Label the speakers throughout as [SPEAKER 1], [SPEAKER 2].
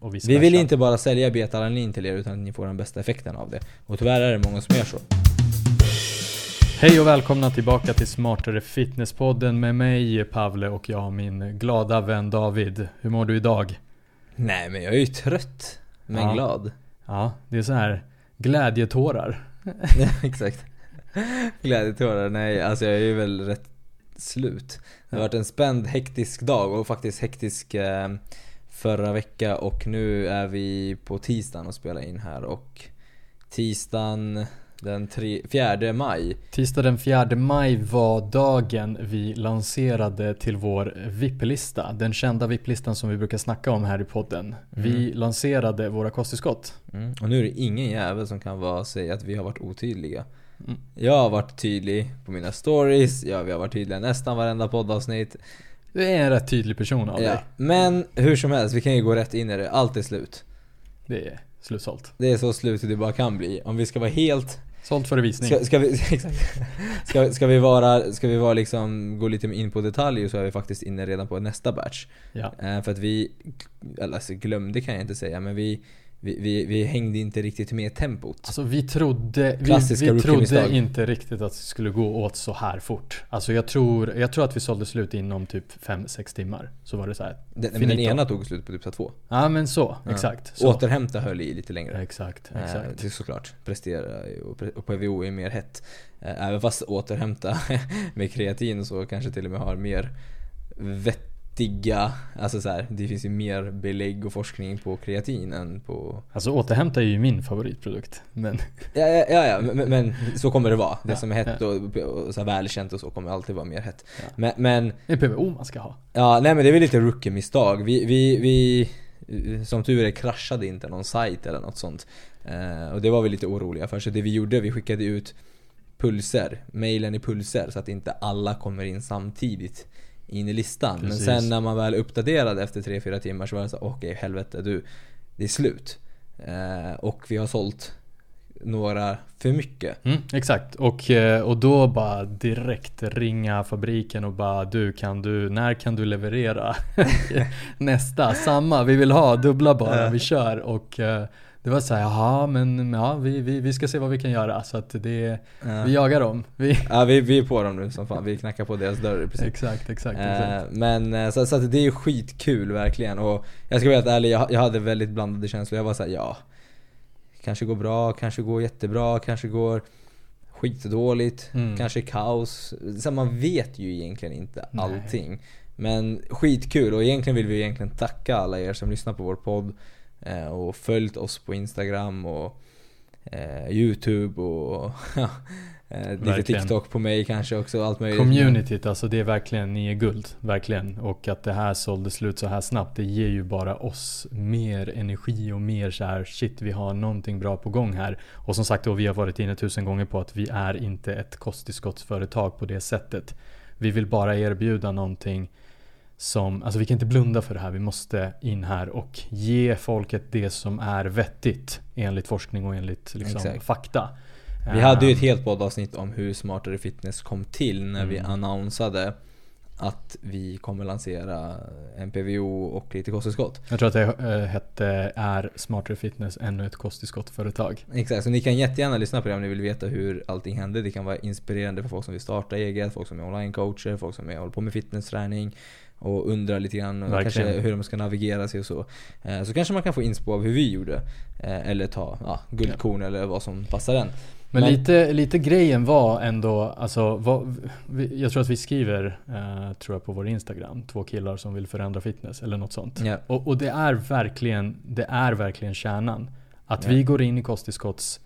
[SPEAKER 1] och
[SPEAKER 2] Vi vill
[SPEAKER 1] versa.
[SPEAKER 2] inte bara sälja betalanin till er utan att ni får den bästa effekten av det. Och tyvärr är det många som gör så.
[SPEAKER 1] Hej och välkomna tillbaka till Smartare Fitnesspodden med mig Pavle och jag har min glada vän David. Hur mår du idag?
[SPEAKER 2] Nej men jag är ju trött. Men
[SPEAKER 1] Ja.
[SPEAKER 2] glad.
[SPEAKER 1] Ja, det är så här glädjetårar.
[SPEAKER 2] Ja, exakt. Glädjetårar, nej alltså jag är ju väl rätt slut. Det har varit en spänd, hektisk dag och faktiskt hektisk eh, förra vecka och nu är vi på tisdagen och spelar in här och tisdagen den tre, 4 maj.
[SPEAKER 1] Tisdag den 4 maj var dagen vi lanserade till vår VIP-lista. Den kända VIP-listan som vi brukar snacka om här i podden. Vi lanserade våra kosttillskott.
[SPEAKER 2] Mm. Och nu är det ingen jävel som kan vara säga att vi har varit otydliga.
[SPEAKER 1] Mm.
[SPEAKER 2] Jag har varit tydlig på mina stories, ja, vi har varit tydliga nästan varenda poddavsnitt.
[SPEAKER 1] Du är en rätt tydlig person av
[SPEAKER 2] Ja.
[SPEAKER 1] dig.
[SPEAKER 2] Men hur som helst, vi kan ju gå rätt in i det. Allt är slut.
[SPEAKER 1] Det är slutsålt.
[SPEAKER 2] Det är så slut det bara kan bli. Om vi ska vara helt...
[SPEAKER 1] Sålt före visning.
[SPEAKER 2] Ska, ska vi, exakt. Ska, ska vi vara, ska vi vara liksom, gå lite in på detaljer så är vi faktiskt inne redan på nästa batch.
[SPEAKER 1] Ja.
[SPEAKER 2] Eh, för att vi, eller alltså glömde kan jag inte säga, men vi, vi, vi, vi hängde inte riktigt med tempot.
[SPEAKER 1] Alltså vi trodde, vi,
[SPEAKER 2] Klassiska
[SPEAKER 1] vi trodde inte riktigt att det skulle gå åt så här fort. Alltså jag tror, jag tror att vi sålde slut inom typ 5-6 timmar. Så var det så här.
[SPEAKER 2] Den, men den ena tog slut på typ så två.
[SPEAKER 1] Ja men så,
[SPEAKER 2] Ja.
[SPEAKER 1] exakt. Så.
[SPEAKER 2] Återhämta höll i lite längre.
[SPEAKER 1] Exakt,
[SPEAKER 2] Eh,
[SPEAKER 1] exakt.
[SPEAKER 2] det är såklart. Prestera och, PVO är mer hett. Eh, Även fast återhämta med kreatin så kanske till och med har mer vettiga, alltså så här, det finns ju mer belägg och forskning på kreatin än på...
[SPEAKER 1] Alltså återhämta är ju min favoritprodukt. Men
[SPEAKER 2] Ja, ja, ja, ja men, men så kommer det vara. Det
[SPEAKER 1] Ja,
[SPEAKER 2] som är hett och, och så välkänt och så kommer alltid vara mer hett. Men, men
[SPEAKER 1] det är PVO man ska ha.
[SPEAKER 2] Ja, nej men det är väl lite rookie-misstag. Vi, vi, vi, som tur är kraschade inte någon sajt eller något sånt. Eh, och det var vi lite oroliga för. Så det vi gjorde, vi skickade ut pulser, mailen i pulser så att inte alla kommer in samtidigt in i listan.
[SPEAKER 1] Precis.
[SPEAKER 2] Men sen när man väl uppdaterade efter 3-4 timmar så var det så okej helvete du, det är slut. Eh, och vi har sålt några för mycket.
[SPEAKER 1] Mm, exakt, och, eh, och då bara direkt ringa fabriken och bara du kan du, när kan du leverera nästa? Samma, vi vill ha dubbla bara, vi kör och eh, det var så här, jaha men ja vi, vi, vi ska se vad vi kan göra så att det,
[SPEAKER 2] Ja.
[SPEAKER 1] vi jagar dem. Vi,
[SPEAKER 2] Ja, vi, vi är på dem nu som fan. Vi knackar på deras dörr i princip.
[SPEAKER 1] exakt, exakt,
[SPEAKER 2] Eh,
[SPEAKER 1] exakt.
[SPEAKER 2] Men eh, så, så att det är ju skitkul verkligen och jag ska vara helt ärlig, jag, jag hade väldigt blandade känslor. Jag var såhär, ja. Kanske går bra, kanske går jättebra, kanske går skitdåligt,
[SPEAKER 1] Mm.
[SPEAKER 2] kanske kaos. Så man vet ju egentligen inte
[SPEAKER 1] Nej.
[SPEAKER 2] allting. Men skitkul och egentligen vill vi egentligen tacka alla er som lyssnar på vår podd och följt oss på Instagram och eh, Youtube och ja, eh, lite. TikTok på mig kanske också, allt möjligt.
[SPEAKER 1] Communityt, alltså det är verkligen, ni är guld. Verkligen. Och att det här sålde slut så här snabbt, det ger ju bara oss mer energi och mer så här shit, vi har någonting bra på gång här. Och som sagt, och vi har varit inne tusen gånger på att vi är inte ett kosttillskottsföretag på det sättet. Vi vill bara erbjuda någonting som, alltså vi kan inte blunda för det här. Vi måste in här och ge folket det som är vettigt enligt forskning och enligt liksom, fakta.
[SPEAKER 2] Vi hade ju ett
[SPEAKER 1] Ehm,
[SPEAKER 2] helt poddavsnitt om hur Smartare Fitness kom till när vi
[SPEAKER 1] Mm.
[SPEAKER 2] annonsade att vi kommer lansera NPVO och lite kosttillskott.
[SPEAKER 1] Jag tror att det eh, hette Är Smartare Fitness ännu ett kosttillskottföretag?
[SPEAKER 2] Exakt, så ni kan jättegärna lyssna på det om ni vill veta hur allting hände. Det kan vara inspirerande för folk som vill starta eget, folk som är online-coacher, folk som är, håller på med fitnessträning och undrar lite grann och kanske hur de ska navigera sig och så. Eh, Så kanske man kan få inspo av hur vi gjorde. Eh, Eller ta ja, guldkorn eller vad som passar en.
[SPEAKER 1] Men,
[SPEAKER 2] Men-
[SPEAKER 1] lite, lite grejen var ändå, alltså, vad, vi, jag tror att vi skriver, eh, tror jag på vår Instagram, två killar som vill förändra fitness eller något sånt.
[SPEAKER 2] Ja.
[SPEAKER 1] Och, och det är verkligen, det är verkligen kärnan. Att
[SPEAKER 2] Ja.
[SPEAKER 1] vi går in i kosttillskotts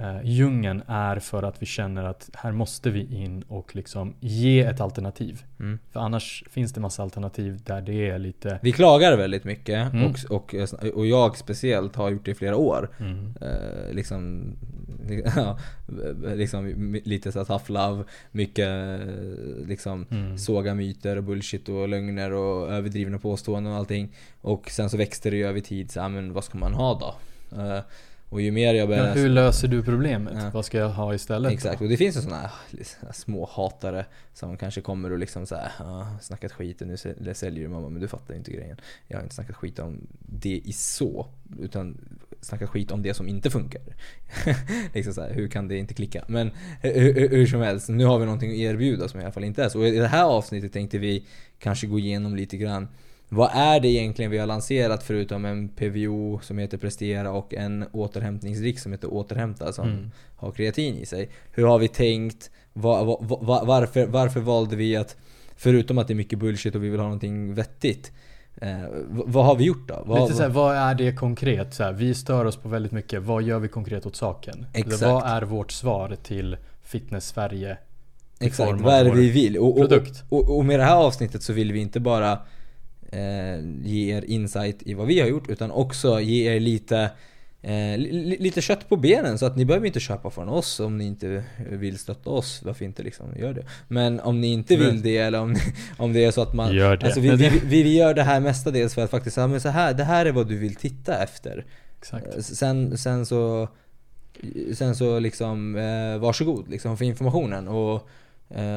[SPEAKER 1] eh, djungeln är för att vi känner att här måste vi in och liksom ge ett alternativ.
[SPEAKER 2] Mm.
[SPEAKER 1] För annars finns det massa alternativ där det är lite
[SPEAKER 2] Vi klagar väldigt mycket
[SPEAKER 1] Mm.
[SPEAKER 2] och, och, och jag speciellt har gjort det i flera år.
[SPEAKER 1] mm,
[SPEAKER 2] Eh, liksom, ja, liksom lite så tough love, mycket liksom
[SPEAKER 1] mm.
[SPEAKER 2] såga myter och bullshit och lögner och överdrivna påståenden och allting. Och sen så växte det ju över tid, så ja, men vad ska man ha då? Eh, Och ju mer jag börjar
[SPEAKER 1] Ja, hur löser du problemet?
[SPEAKER 2] Ja.
[SPEAKER 1] Vad ska jag ha istället?
[SPEAKER 2] Exakt,
[SPEAKER 1] Då?
[SPEAKER 2] och det finns ju sådana här små hatare som kanske kommer och liksom såhär ah, snackat skit och nu säl- säljer du mamma men du fattar inte grejen. Jag har inte snackat skit om det i så, utan snackat skit om det som inte funkar. liksom så här, hur kan det inte klicka? Men hur, hur, hur som helst, nu har vi någonting att erbjuda som i alla fall inte är så. Och I det här avsnittet tänkte vi kanske gå igenom lite grann vad är det egentligen vi har lanserat förutom en PVO som heter Prestera och en återhämtningsdryck som heter Återhämta som
[SPEAKER 1] Mm.
[SPEAKER 2] har kreatin i sig. Hur har vi tänkt? Va, va, va, varför, varför valde vi att, förutom att det är mycket bullshit och vi vill ha någonting vettigt, eh, vad har vi gjort då? Vad,
[SPEAKER 1] Lite såhär, vad är det konkret? Så här, vi stör oss på väldigt mycket. Vad gör vi konkret åt saken?
[SPEAKER 2] Exakt.
[SPEAKER 1] Vad är vårt svar till Fitness Sverige?
[SPEAKER 2] Exakt, vad är det vi vill? Och, och, och, och med det här avsnittet så vill vi inte bara eh, ge er insight i vad vi har gjort utan också ge er lite Eh, li- li- lite kött på benen så att ni behöver inte köpa från oss om ni inte vill stötta oss. Varför inte liksom gör det? Men om ni inte vill det eller om, om det är så att man...
[SPEAKER 1] Gör det.
[SPEAKER 2] Alltså vi, vi, vi, vi gör det här mestadels för att faktiskt säga men så här, det här är vad du vill titta efter.
[SPEAKER 1] Exakt.
[SPEAKER 2] Eh, Sen, sen så Sen så liksom eh, varsågod liksom för informationen och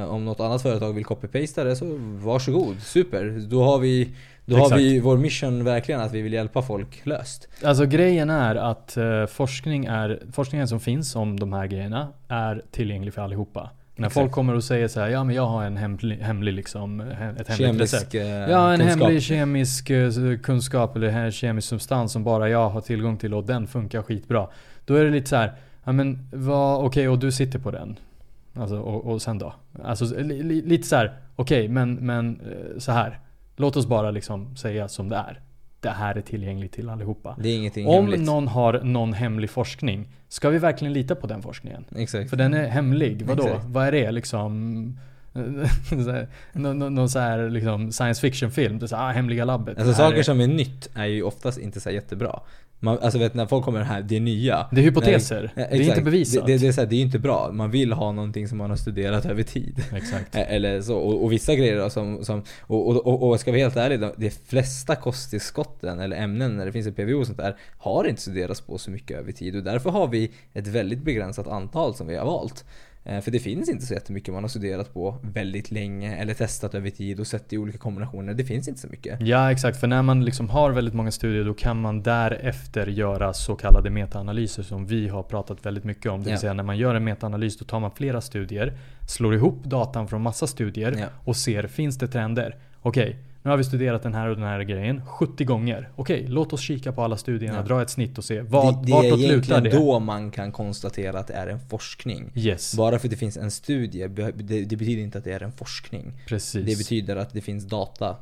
[SPEAKER 2] om något annat företag vill copy-pasta det så varsågod, super. Då har vi då har
[SPEAKER 1] Exakt.
[SPEAKER 2] vi vår mission verkligen att vi vill hjälpa folk löst.
[SPEAKER 1] Alltså grejen är att eh, forskning är, forskningen som finns om de här grejerna är tillgänglig för allihopa. När
[SPEAKER 2] Exakt.
[SPEAKER 1] folk kommer och säger så här, ja men jag har en hemlig, hemlig liksom, ett hemligt recept.
[SPEAKER 2] Kemisk eh,
[SPEAKER 1] Ja, en
[SPEAKER 2] kunskap.
[SPEAKER 1] hemlig kemisk eh, kunskap eller en kemisk substans som bara jag har tillgång till och den funkar skitbra. Då är det lite så här, ja men vad, okej och du sitter på den. Alltså och, och sen då? Alltså li, li, lite så här, okej men, men eh, så här. Låt oss bara liksom säga som det är. Det här är tillgängligt till allihopa.
[SPEAKER 2] Det är ingenting
[SPEAKER 1] Om
[SPEAKER 2] hemligt.
[SPEAKER 1] någon har någon hemlig forskning, ska vi verkligen lita på den forskningen?
[SPEAKER 2] Exakt.
[SPEAKER 1] För den är hemlig, vadå?
[SPEAKER 2] Exakt.
[SPEAKER 1] Vad är det liksom? Så här, Nå- nå- Någon så här liksom science fiction film, det är så här, ah, hemliga labbet.
[SPEAKER 2] Alltså saker
[SPEAKER 1] är,
[SPEAKER 2] som är nytt är ju oftast inte så jättebra. Man, alltså vet när folk kommer här, det är nya.
[SPEAKER 1] det är hypoteser,
[SPEAKER 2] Nej,
[SPEAKER 1] det är inte bevisat.
[SPEAKER 2] Det, det, det, är så här, det är inte bra. Man vill ha någonting som man har studerat över tid.
[SPEAKER 1] Exakt.
[SPEAKER 2] Eh, Eller så, och, och vissa grejer då som, som och, och, och, och ska vi vara helt ärliga, de flesta kosttillskotten eller ämnen när det finns ett PVO och sånt där har inte studerats på så mycket över tid och därför har vi ett väldigt begränsat antal som vi har valt. Eh, För det finns inte så jättemycket man har studerat på väldigt länge eller testat över tid och sett i olika kombinationer. Det finns inte så mycket.
[SPEAKER 1] Ja exakt, för när man liksom har väldigt många studier då kan man därefter göra så kallade metaanalyser som vi har pratat väldigt mycket om. Det vill
[SPEAKER 2] Ja.
[SPEAKER 1] säga när man gör en metaanalys då tar man flera studier, slår ihop datan från massa studier
[SPEAKER 2] Ja.
[SPEAKER 1] och ser, finns det trender? Okej, nu har vi studerat den här och den här grejen 70 gånger. Okej, låt oss kika på alla studierna,
[SPEAKER 2] Ja.
[SPEAKER 1] dra ett snitt och se vad,
[SPEAKER 2] det, det
[SPEAKER 1] vartåt
[SPEAKER 2] är
[SPEAKER 1] lutar
[SPEAKER 2] egentligen
[SPEAKER 1] det?
[SPEAKER 2] då man kan konstatera att det är en forskning.
[SPEAKER 1] Yes,
[SPEAKER 2] Bara för att det finns en studie, det, det betyder inte att det är en forskning.
[SPEAKER 1] precis.
[SPEAKER 2] Det betyder att det finns data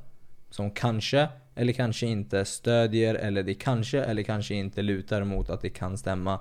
[SPEAKER 2] som kanske eller kanske inte stödjer eller det kanske eller kanske inte lutar mot att det kan stämma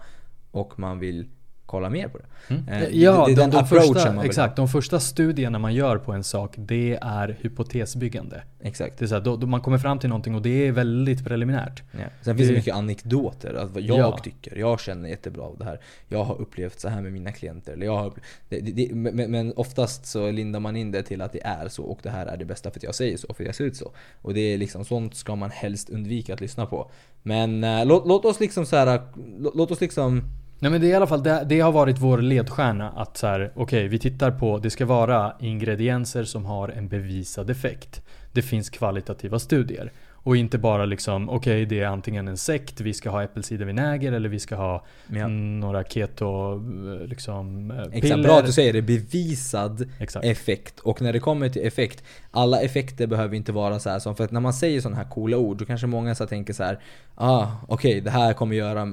[SPEAKER 2] och man vill kolla mer på det.
[SPEAKER 1] Mm.
[SPEAKER 2] Eh,
[SPEAKER 1] Ja,
[SPEAKER 2] det är
[SPEAKER 1] de,
[SPEAKER 2] den
[SPEAKER 1] de, första, exakt, de första studierna man gör på en sak, det är hypotesbyggande.
[SPEAKER 2] Exakt.
[SPEAKER 1] Det är så här, då, då man kommer fram till någonting och det är väldigt preliminärt.
[SPEAKER 2] Ja. Sen finns det
[SPEAKER 1] Det-
[SPEAKER 2] mycket anekdoter, alltså vad jag
[SPEAKER 1] Ja.
[SPEAKER 2] tycker, jag känner jättebra av det här. Jag har upplevt så här med mina klienter. Eller jag har, det, det, det, men, men oftast så lindar man in det till att det är så och det här är det bästa för att jag säger så, för jag ser ut så. Och det är liksom sånt ska man helst undvika att lyssna på. Men eh, låt, låt oss liksom så här, låt, låt oss liksom
[SPEAKER 1] Nej men det är i alla fall, det, det har varit vår ledstjärna att så här, okej vi tittar på, det ska vara ingredienser som har en bevisad effekt. Det finns kvalitativa studier. Och inte bara liksom, okej det är antingen en sekt, vi ska ha äppelcidervinäger eller vi ska ha
[SPEAKER 2] Ja.
[SPEAKER 1] några keto eh, liksom, eh,
[SPEAKER 2] Exakt,
[SPEAKER 1] piller.
[SPEAKER 2] bra att du säger det. Bevisad
[SPEAKER 1] Exakt.
[SPEAKER 2] effekt. Och när det kommer till effekt, alla effekter behöver inte vara så här som, för att när man säger sådana här coola ord, då kanske många så tänker så här, ah okej det här kommer göra...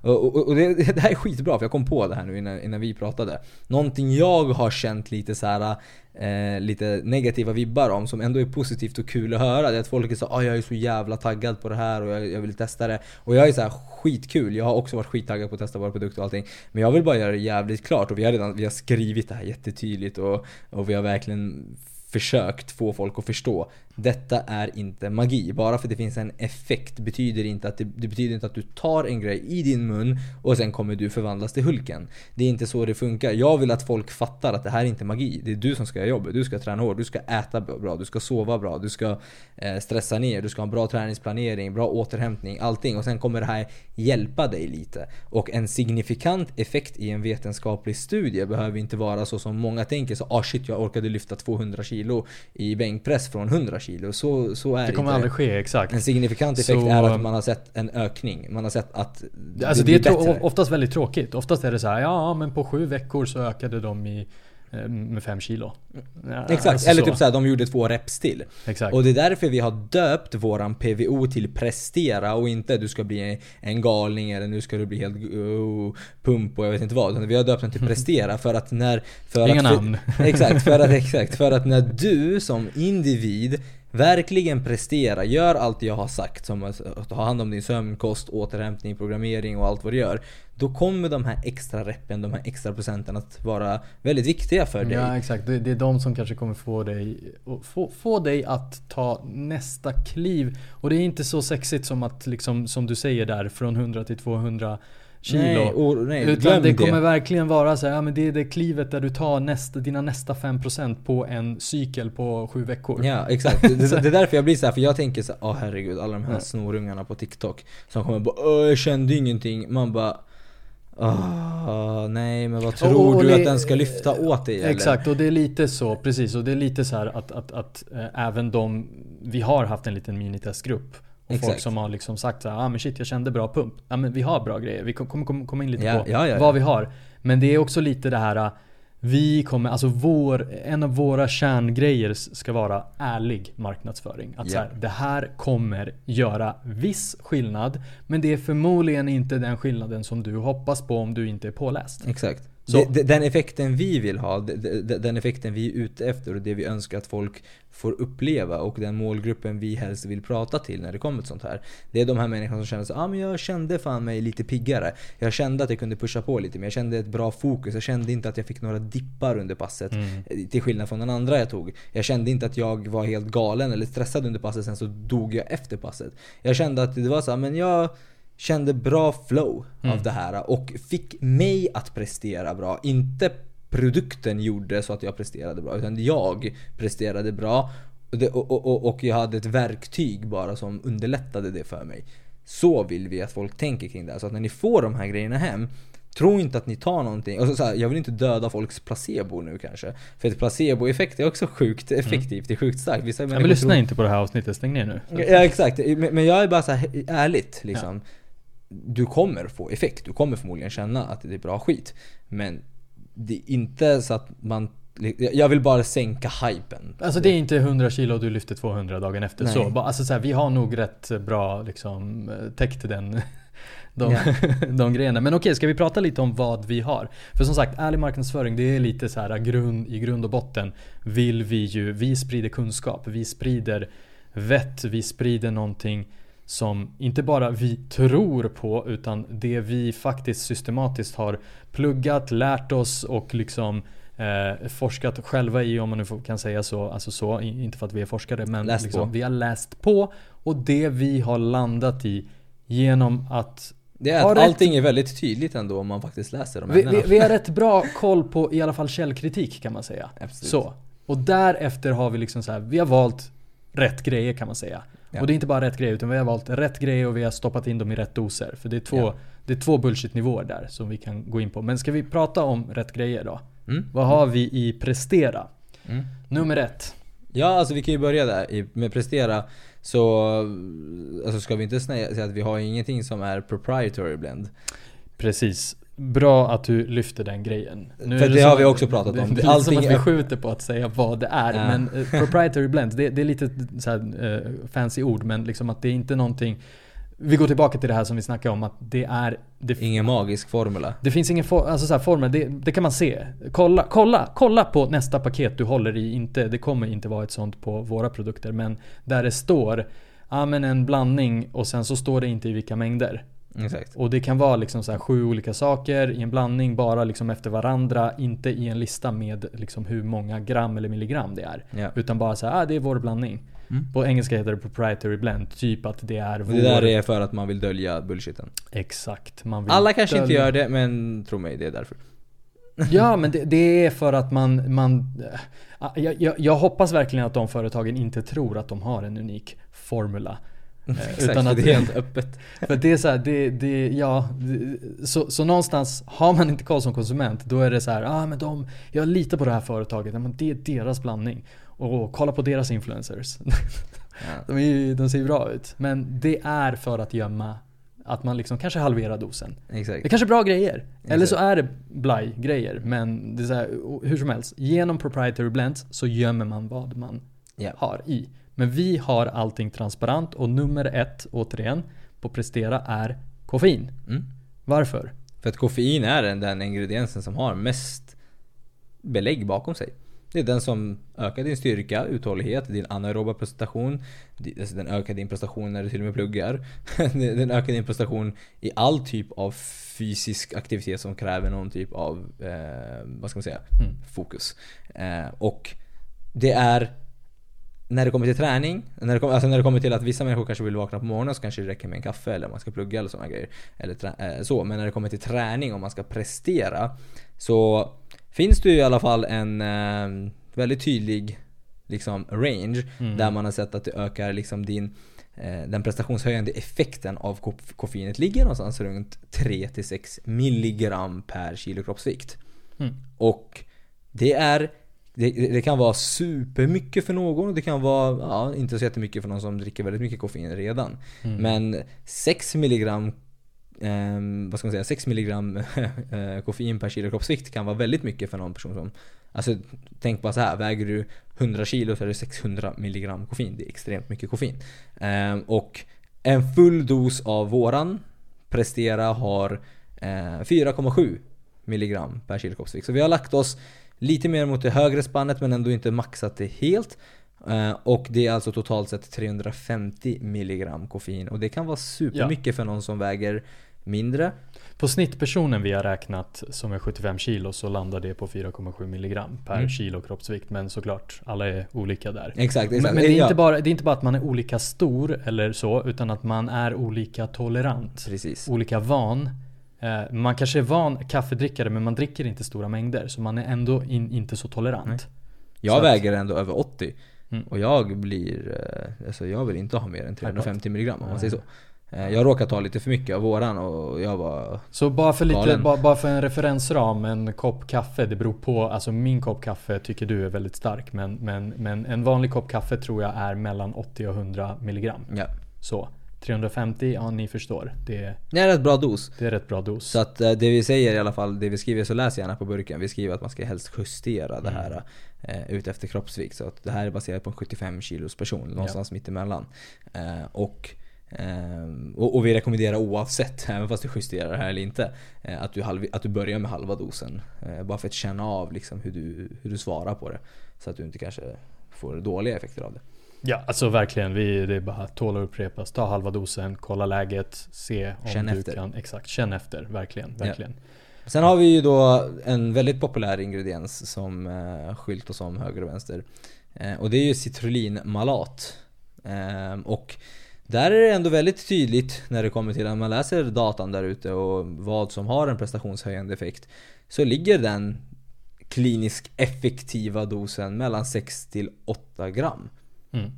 [SPEAKER 2] Och, och, och det, det här är skitbra för jag kom på det här nu innan, innan vi pratade. Någonting jag har känt lite så här eh, lite negativa vibbar om som ändå är positivt och kul att höra. Det är att folk är så ah, jag är så jävla taggad på det här och jag, jag vill testa det. Och jag är så här skitkul, jag har också varit skittaggad på att testa våra produkter och allting. Men jag vill bara göra det jävligt klart och vi har redan vi har skrivit det här jättetydligt och, och vi har verkligen försökt få folk att förstå. Detta är inte magi. Bara för att det finns en effekt betyder inte att det, det, betyder inte att du tar en grej i din mun och sen kommer du förvandlas till Hulken. Det är inte så det funkar. Jag vill att folk fattar att det här är inte magi. Det är du som ska göra jobbet. Du ska träna hårt, du ska äta bra, du ska sova bra, du ska eh, stressa ner, du ska ha en bra träningsplanering, bra återhämtning, allting. Och sen kommer det här hjälpa dig lite. Och en signifikant effekt i en vetenskaplig studie behöver inte vara så som många tänker. Så ah shit, jag orkade lyfta 200 kilo i bänkpress från 100 kilo. Så, så är
[SPEAKER 1] det kommer
[SPEAKER 2] inte.
[SPEAKER 1] aldrig ske, exakt.
[SPEAKER 2] En signifikant effekt så, är att man har sett en ökning. Man har sett att
[SPEAKER 1] det Alltså det, det är bättre. oftast väldigt tråkigt. Oftast är det så här, ja men på sju veckor så ökade de i Eh, med 5 kilo.
[SPEAKER 2] Ja, Exakt, alltså eller så. typ såhär, de gjorde två reps till.
[SPEAKER 1] Exakt.
[SPEAKER 2] Och det är därför vi har döpt våran PVO till prestera och inte du ska bli en galning eller nu ska du bli helt oh, pump och jag vet inte vad. Utan vi har döpt den till prestera för att när... För
[SPEAKER 1] Inga
[SPEAKER 2] att,
[SPEAKER 1] namn.
[SPEAKER 2] exakt, för att, exakt, för att när du som individ verkligen prestera, gör allt jag har sagt som att ta hand om din sömn, kost, återhämtning, programmering och allt vad du gör. Då kommer de här extra reppen, de här extra procenten att vara väldigt viktiga för dig.
[SPEAKER 1] Ja exakt, det, det är de som kanske kommer få dig, få, få dig att ta nästa kliv. Och det är inte så sexigt som att liksom, som du säger där, från 100 till 200 kilo.
[SPEAKER 2] Nej, oh, nej,
[SPEAKER 1] Utan det kommer verkligen vara så här, ja, men det är det klivet där du tar nästa, dina nästa 5% på en cykel på sju veckor.
[SPEAKER 2] Ja exakt. Det, det är därför jag blir så här, för jag tänker så åh oh, herregud alla de här snorungarna på TikTok som kommer bara Åh, jag kände ingenting. Man bara Oh, nej men vad tror och, och du att den ska lyfta åt dig? Eller?
[SPEAKER 1] Exakt och det är lite så, precis. Och det är lite så att, att, att äh, även de, vi har haft en liten minitestgrupp och Exakt. folk som har liksom sagt såhär, ah men shit jag kände bra pump. Ja men vi har bra grejer. Vi kommer kom, komma in lite
[SPEAKER 2] ja,
[SPEAKER 1] på
[SPEAKER 2] ja, ja,
[SPEAKER 1] vad vi har. Men det är också lite det här vi kommer, alltså vår, en av våra kärngrejer ska vara ärlig marknadsföring. Att så här, det här kommer göra viss skillnad. Men det är förmodligen inte den skillnaden som du hoppas på om du inte är påläst.
[SPEAKER 2] Exakt. Så. Den effekten vi vill ha, den effekten vi är ute efter och det vi önskar att folk får uppleva och den målgruppen vi helst vill prata till när det kommer till sånt här. Det är de här människorna som känner så ah, men jag kände fan mig lite piggare. Jag kände att jag kunde pusha på lite men jag kände ett bra fokus. Jag kände inte att jag fick några dippar under passet. Mm. Till skillnad från den andra jag tog. Jag kände inte att jag var helt galen eller stressad under passet sen så dog jag efter passet. Jag kände att det var så här, men jag kände bra flow mm. av det här och fick mig att prestera bra. Inte produkten gjorde så att jag presterade bra, utan jag presterade bra. Och, och, och, och jag hade ett verktyg bara som underlättade det för mig. Så vill vi att folk tänker kring det här. Så att när ni får de här grejerna hem Tro inte att ni tar någonting. Och så, här, jag vill inte döda folks placebo nu kanske. För ett placeboeffekt är också sjukt effektivt. Mm. Det är sjukt starkt.
[SPEAKER 1] Vissa ja, men lyssna tror... inte på det här avsnittet, stäng ner nu.
[SPEAKER 2] Ja exakt. Men, men jag är bara så här, ärligt liksom. Ja du kommer få effekt. Du kommer förmodligen känna att det är bra skit. Men det är inte så att man jag vill bara sänka hypen.
[SPEAKER 1] Alltså det är inte 100 kilo och du lyfter 200 dagen efter. Nej. Så, alltså så här, vi har nog rätt bra liksom, täckt den, de, yeah. de grejerna. Men okej, ska vi prata lite om vad vi har? För som sagt, ärlig marknadsföring det är lite så här grund, i grund och botten vill vi ju, vi sprider kunskap, vi sprider vett, vi sprider någonting som inte bara vi tror på utan det vi faktiskt systematiskt har pluggat, lärt oss och liksom eh, forskat själva i om man nu kan säga så. Alltså så, inte för att vi är forskare men liksom, vi har läst på och det vi har landat i genom att
[SPEAKER 2] det är att allting rätt... är väldigt tydligt ändå om man faktiskt läser de
[SPEAKER 1] vi, vi, vi har rätt bra koll på i alla fall källkritik kan man säga.
[SPEAKER 2] Absolut.
[SPEAKER 1] Så. Och därefter har vi liksom så här, vi har valt rätt grejer kan man säga. Ja. Och det är inte bara rätt grej utan vi har valt rätt grej och vi har stoppat in dem i rätt doser. För det är två, ja. det är två bullshit-nivåer där som vi kan gå in på. Men ska vi prata om rätt grejer då? Mm. Vad har vi i prestera? Mm. Nummer ett.
[SPEAKER 2] Ja, alltså vi kan ju börja där med prestera. Så alltså ska vi inte säga att vi har ingenting som är proprietary blend.
[SPEAKER 1] Precis. Bra att du lyfter den grejen.
[SPEAKER 2] Nu För det, det har vi också pratat om.
[SPEAKER 1] Det, är Allting som att vi skjuter på att säga vad det är. Ja. Men uh, proprietary blends, det, det, är lite så här, uh, fancy ord men liksom att det är inte någonting vi går tillbaka till det här som vi snackade om att det är... Det,
[SPEAKER 2] ingen magisk formula.
[SPEAKER 1] Det finns ingen for, alltså så här, formel, det, det, kan man se. Kolla, kolla, kolla på nästa paket du håller i. Inte, det kommer inte vara ett sånt på våra produkter men där det står Ja men en blandning och sen så står det inte i vilka mängder.
[SPEAKER 2] Exakt.
[SPEAKER 1] Och det kan vara liksom så sju olika saker i en blandning bara liksom efter varandra. Inte i en lista med liksom hur många gram eller milligram det är.
[SPEAKER 2] Ja.
[SPEAKER 1] Utan bara så här, ah, det är vår blandning.
[SPEAKER 2] Mm.
[SPEAKER 1] På engelska heter det proprietary blend. Typ att det är
[SPEAKER 2] Och
[SPEAKER 1] vår...
[SPEAKER 2] det där är för att man vill dölja bullshiten.
[SPEAKER 1] Exakt. Man vill
[SPEAKER 2] Alla kanske inte
[SPEAKER 1] dölja-
[SPEAKER 2] gör det, men tro mig, det är därför.
[SPEAKER 1] Ja men det, det är för att man, man äh, jag, jag, jag hoppas verkligen att de företagen inte tror att de har en unik formula. Eh,
[SPEAKER 2] Exakt,
[SPEAKER 1] utan att
[SPEAKER 2] det är helt öppet.
[SPEAKER 1] För det är så här, det, det, ja, det, så, så någonstans har man inte koll som konsument då är det så här, ah men de, jag litar på det här företaget, men det är deras blandning. Och kolla på deras influencers.
[SPEAKER 2] Ja.
[SPEAKER 1] De, är de ser ju bra ut. Men det är för att gömma att man liksom kanske halverar dosen. Det
[SPEAKER 2] Exakt.
[SPEAKER 1] är kanske är bra grejer. Eller så
[SPEAKER 2] Exakt.
[SPEAKER 1] är det blaj-grejer. Men det är så här, hur som helst. Genom proprietary blends så gömmer man vad man
[SPEAKER 2] Ja.
[SPEAKER 1] har i. Men vi har allting transparent och nummer ett, återigen, på Prestera är koffein.
[SPEAKER 2] Mm.
[SPEAKER 1] Varför?
[SPEAKER 2] För att koffein är den, den ingrediensen som har mest belägg bakom sig. Det är den som ökar din styrka, uthållighet, din anaeroba prestation. alltså Den ökar din prestation när du till och med pluggar. Den ökar din prestation i all typ av fysisk aktivitet som kräver någon typ av, eh, vad ska man säga,
[SPEAKER 1] Mm.
[SPEAKER 2] fokus. Eh, och det är när det kommer till träning, när det, kommer, alltså när det kommer till att vissa människor kanske vill vakna på morgonen så kanske det räcker med en kaffe eller man ska plugga eller sådana grejer. Eller trä, eh, så. Men när det kommer till träning, om man ska prestera, så finns det ju i alla fall en eh, väldigt tydlig liksom, range
[SPEAKER 1] Mm.
[SPEAKER 2] där man har sett att det ökar liksom din eh, den prestationshöjande effekten av koff- koffeinet ligger någonstans runt 3-6 milligram per kilo kroppsvikt.
[SPEAKER 1] Mm.
[SPEAKER 2] Och det är det, det kan vara supermycket för någon och det kan vara ja, inte så jättemycket för någon som dricker väldigt mycket koffein redan.
[SPEAKER 1] Mm.
[SPEAKER 2] Men 6 milligram ehm, vad ska man säga, 6 milligram eh, koffein per kilo kroppsvikt kan vara väldigt mycket för någon person som Alltså tänk bara så här, väger du 100 kilo så är det 600 milligram koffein. Det är extremt mycket koffein. Ehm, och en full dos av våran Prestera har eh, 4,7 milligram per kilo kroppsvikt. Så vi har lagt oss lite mer mot det högre spannet men ändå inte maxat det helt. Eh, och det är alltså totalt sett 350 milligram koffein. Och det kan vara supermycket för någon som väger mindre.
[SPEAKER 1] På snittpersonen vi har räknat som är 75 kilo så landar det på 4,7 milligram per
[SPEAKER 2] Mm.
[SPEAKER 1] kilo kroppsvikt. Men såklart, alla är olika där.
[SPEAKER 2] Exakt,
[SPEAKER 1] Men,
[SPEAKER 2] exakt.
[SPEAKER 1] men det, är
[SPEAKER 2] Ja,
[SPEAKER 1] inte bara, det är inte bara att man är olika stor eller så, utan att man är olika tolerant.
[SPEAKER 2] Precis.
[SPEAKER 1] Olika van. Eh, Man kanske är van kaffedrickare men man dricker inte stora mängder. Så man är ändå in, inte så tolerant.
[SPEAKER 2] Nej.
[SPEAKER 1] Så
[SPEAKER 2] Jag
[SPEAKER 1] att-
[SPEAKER 2] väger ändå över 80.
[SPEAKER 1] Mm.
[SPEAKER 2] Och jag blir, eh, alltså jag vill inte ha mer än 350 milligram om man säger så. Eh, Jag råkar ta lite för mycket av våran och jag var
[SPEAKER 1] Så bara för, lite, bara för en referensram, en kopp kaffe, det beror på, alltså min kopp kaffe tycker du är väldigt stark men, men, men en vanlig kopp kaffe tror jag är mellan 80 och 100 milligram.
[SPEAKER 2] Ja.
[SPEAKER 1] Så 350, ja ni förstår. Det,
[SPEAKER 2] Det är rätt bra dos.
[SPEAKER 1] det är rätt bra dos.
[SPEAKER 2] Så att eh, det vi säger i alla fall, det vi skriver så läs gärna på burken. Vi skriver att man ska helst justera det här eh, ut efter kroppsvikt. Så att det här är baserat på en 75 kilos person, någonstans mittemellan. Eh, och, eh, och, och vi rekommenderar oavsett, även fast du justerar det här eller inte, eh, att, du halv, att du börjar med halva dosen. Eh, bara för att känna av liksom hur, du, hur du svarar på det. Så att du inte kanske får dåliga effekter av det.
[SPEAKER 1] Ja, alltså verkligen. Vi, det är bara tål att upprepas. Ta halva dosen, kolla läget, se om
[SPEAKER 2] Känn
[SPEAKER 1] du
[SPEAKER 2] efter.
[SPEAKER 1] kan. Exakt, känn efter. Verkligen, verkligen.
[SPEAKER 2] Sen har vi ju då en väldigt populär ingrediens som eh, skyltas om höger och vänster. Eh, och det är ju citrullinmalat. Eh, och där är det ändå väldigt tydligt när det kommer till att man läser datan där ute och vad som har en prestationshöjande effekt. Så ligger den kliniskt effektiva dosen mellan 6 till 8 gram.
[SPEAKER 1] Mm.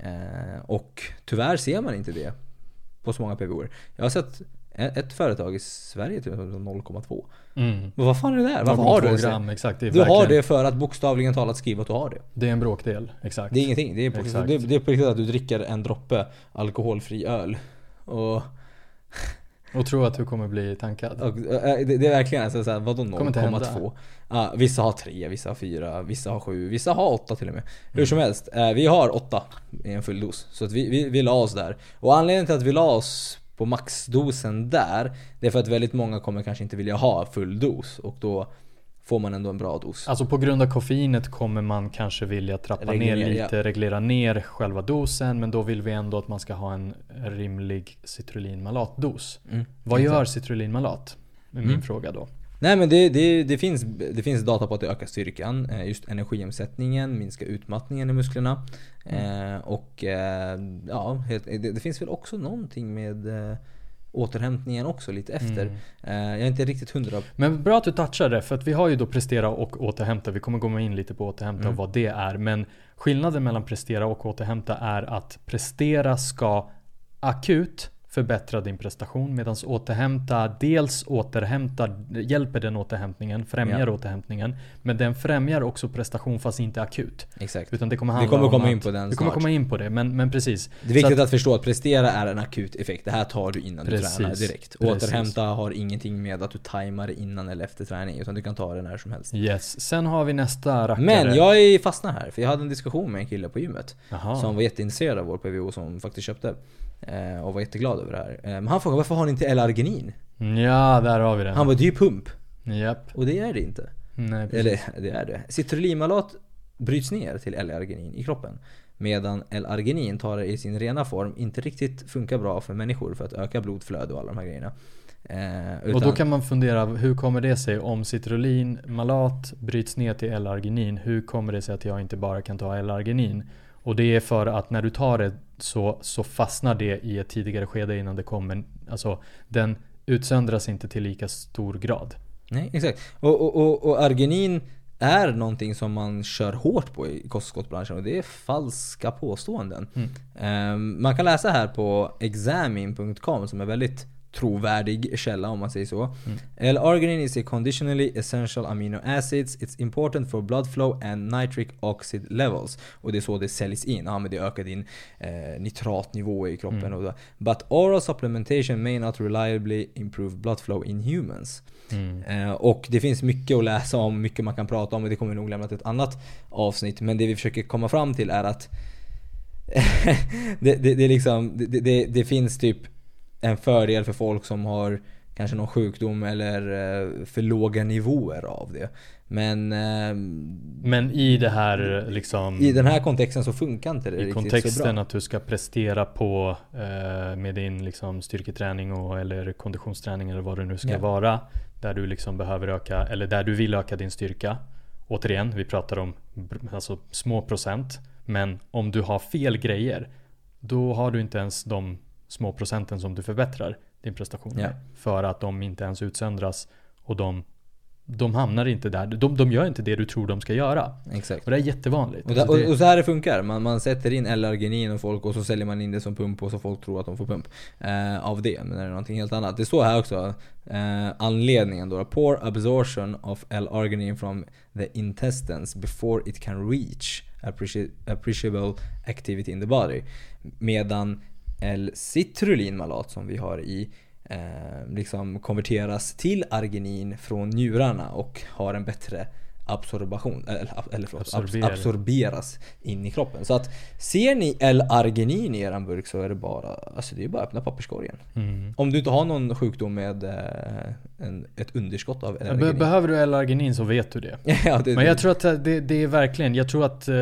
[SPEAKER 2] Eh, och tyvärr ser man inte det på så många PVOer. Jag har sett ett företag i Sverige till 0,2.
[SPEAKER 1] Mm.
[SPEAKER 2] Men vad fan är det där? Varför har du
[SPEAKER 1] 0,2
[SPEAKER 2] det?
[SPEAKER 1] gram, exakt. Det
[SPEAKER 2] Du har
[SPEAKER 1] verkligen-
[SPEAKER 2] det för att bokstavligen talat skriva att du har det.
[SPEAKER 1] Det är en bråkdel, exakt.
[SPEAKER 2] Det är ingenting. Det är på, det, det är på riktigt att du dricker en droppe alkoholfri öl. Och,
[SPEAKER 1] Och tro att du kommer bli tankad.
[SPEAKER 2] och äh, det, det är verkligen alltså såhär, vadå
[SPEAKER 1] Kommer inte hända.
[SPEAKER 2] 0,2? Ja, vissa har 3, vissa har 4, vissa har 7, vissa har 8 till och med. Hur
[SPEAKER 1] Mm.
[SPEAKER 2] som helst, eh, vi har 8 i en full dos. Så att vi, vi, vi la oss där. Och anledningen till att vi la oss på maxdosen där, det är för att väldigt många kommer kanske inte vilja ha full dos. Och då får man ändå en bra dos.
[SPEAKER 1] Alltså på grund av koffeinet kommer man kanske vilja trappa
[SPEAKER 2] Reglera,
[SPEAKER 1] ner
[SPEAKER 2] ja.
[SPEAKER 1] lite, reglera ner själva dosen men då vill vi ändå att man ska ha en rimlig citrulinmalatdos.
[SPEAKER 2] Mm,
[SPEAKER 1] Vad
[SPEAKER 2] exakt.
[SPEAKER 1] gör citrulinmalat? Är min
[SPEAKER 2] Mm.
[SPEAKER 1] fråga då.
[SPEAKER 2] Nej men det, det, det, finns, det finns data på att det ökar styrkan, eh, just energiomsättningen, minskar utmattningen i musklerna.
[SPEAKER 1] Mm.
[SPEAKER 2] Eh, och eh, ja, det, det finns väl också någonting med eh, återhämtningen också lite efter.
[SPEAKER 1] Mm.
[SPEAKER 2] Eh, jag är inte riktigt hundra.
[SPEAKER 1] Men bra att du touchar det för att vi har ju då prestera och återhämta. Vi kommer gå in lite på återhämta
[SPEAKER 2] Mm.
[SPEAKER 1] och vad det är. Men skillnaden mellan prestera och återhämta är att prestera ska akut förbättra din prestation medan återhämta dels återhämtar, hjälper den återhämtningen, främjar
[SPEAKER 2] Ja.
[SPEAKER 1] återhämtningen. Men den främjar också prestation fast inte akut.
[SPEAKER 2] Exakt.
[SPEAKER 1] Utan det kommer
[SPEAKER 2] Vi
[SPEAKER 1] handla
[SPEAKER 2] kommer
[SPEAKER 1] om
[SPEAKER 2] komma
[SPEAKER 1] att,
[SPEAKER 2] in på den
[SPEAKER 1] Vi kommer
[SPEAKER 2] snart.
[SPEAKER 1] komma in på det, men, men precis.
[SPEAKER 2] Det är viktigt
[SPEAKER 1] Så
[SPEAKER 2] att, förstå att prestera är en akut effekt. Det här tar du innan
[SPEAKER 1] Precis.
[SPEAKER 2] du tränar direkt.
[SPEAKER 1] Precis.
[SPEAKER 2] Återhämta har ingenting med att du tajmar innan eller efter träning. Utan du kan ta det när som helst.
[SPEAKER 1] Yes. Sen har vi nästa rackare.
[SPEAKER 2] Men jag är fastnar här, för jag hade en diskussion med en kille på gymmet.
[SPEAKER 1] Jaha.
[SPEAKER 2] Som var jätteintresserad av vår PVO som faktiskt köpte. Eh, och var jätteglad över det här. Eh, men han frågade varför har ni inte L-arginin?
[SPEAKER 1] Ja, där har vi den.
[SPEAKER 2] Han bara, det är ju pump.
[SPEAKER 1] Japp.
[SPEAKER 2] Och det är det inte.
[SPEAKER 1] Nej, precis.
[SPEAKER 2] Eller det är det. Citrullinmalat bryts ner till L-arginin i kroppen. Medan L-arginin tar det i sin rena form inte riktigt funkar bra för människor för att öka blodflöde och alla de här grejerna. Eh,
[SPEAKER 1] Och då
[SPEAKER 2] utan-
[SPEAKER 1] kan man fundera, hur kommer det sig om citrulin, malat bryts ner till L-arginin? Hur kommer det sig att jag inte bara kan ta L-arginin? Och det är för att när du tar det så, så fastnar det i ett tidigare skede innan det kommer. Alltså den utsöndras inte till lika stor grad.
[SPEAKER 2] Nej, exakt. Och, och, och, och arginin är någonting som man kör hårt på i kosttillskottsbranschen och det är falska påståenden.
[SPEAKER 1] Mm.
[SPEAKER 2] Ehm, man kan läsa här på examin.com som är väldigt trovärdig källa om man säger så.
[SPEAKER 1] Mm.
[SPEAKER 2] L-arginine is a conditionally essential amino acids. It's important for blood flow and nitric oxide levels. Och det är så det säljs in. Ja men det ökar din eh, nitratnivå i kroppen.
[SPEAKER 1] Mm.
[SPEAKER 2] Och då. But oral supplementation may not reliably improve blood flow in humans.
[SPEAKER 1] Mm.
[SPEAKER 2] Eh, och det finns mycket att läsa om, mycket man kan prata om och det kommer vi nog lämna till ett annat avsnitt. Men det vi försöker komma fram till är att det, det, det, liksom, det, det finns typ en fördel för folk som har kanske någon sjukdom eller eh, för låga nivåer av det. Men eh,
[SPEAKER 1] Men i det här liksom
[SPEAKER 2] i den här kontexten så funkar inte det
[SPEAKER 1] i
[SPEAKER 2] riktigt så
[SPEAKER 1] kontexten
[SPEAKER 2] bra.
[SPEAKER 1] att du ska prestera på eh, med din liksom, styrketräning och, eller konditionsträning eller vad det nu ska
[SPEAKER 2] Ja.
[SPEAKER 1] vara. Där du liksom behöver öka, eller där du vill öka din styrka. Återigen, vi pratar om alltså, små procent. Men om du har fel grejer, då har du inte ens de små procenten som du förbättrar din prestation med.
[SPEAKER 2] Ja.
[SPEAKER 1] För att de inte ens utsöndras och de, de hamnar inte där. De, de gör inte det du tror de ska göra.
[SPEAKER 2] Exakt.
[SPEAKER 1] Och det är jättevanligt.
[SPEAKER 2] Och, där,
[SPEAKER 1] Alltså det-
[SPEAKER 2] och, och så här det funkar. Man, man sätter in L-arginin och folk och så säljer man in det som pump och så folk tror att de får pump. Eh, av det, men det är någonting helt annat. Det står här också eh, anledningen då. Poor absorption of L-arginin from the intestines before it can reach appreci- appreciable activity in the body. Medan L-citrulinmalat som vi har i eh, liksom konverteras till arginin från njurarna och har en bättre absorbation, eller, eller förlåt, abs-
[SPEAKER 1] Absorber.
[SPEAKER 2] absorberas in i kroppen. Så att ser ni L-arginin i eran burk så är det bara, alltså det är bara att öppna papperskorgen.
[SPEAKER 1] Mm.
[SPEAKER 2] Om du inte har någon sjukdom med eh, en, ett underskott av
[SPEAKER 1] Be-
[SPEAKER 2] L-arginin.
[SPEAKER 1] Behöver du L-arginin så vet du det.
[SPEAKER 2] ja, det,
[SPEAKER 1] Men jag tror att det, det är verkligen, jag tror att, eh,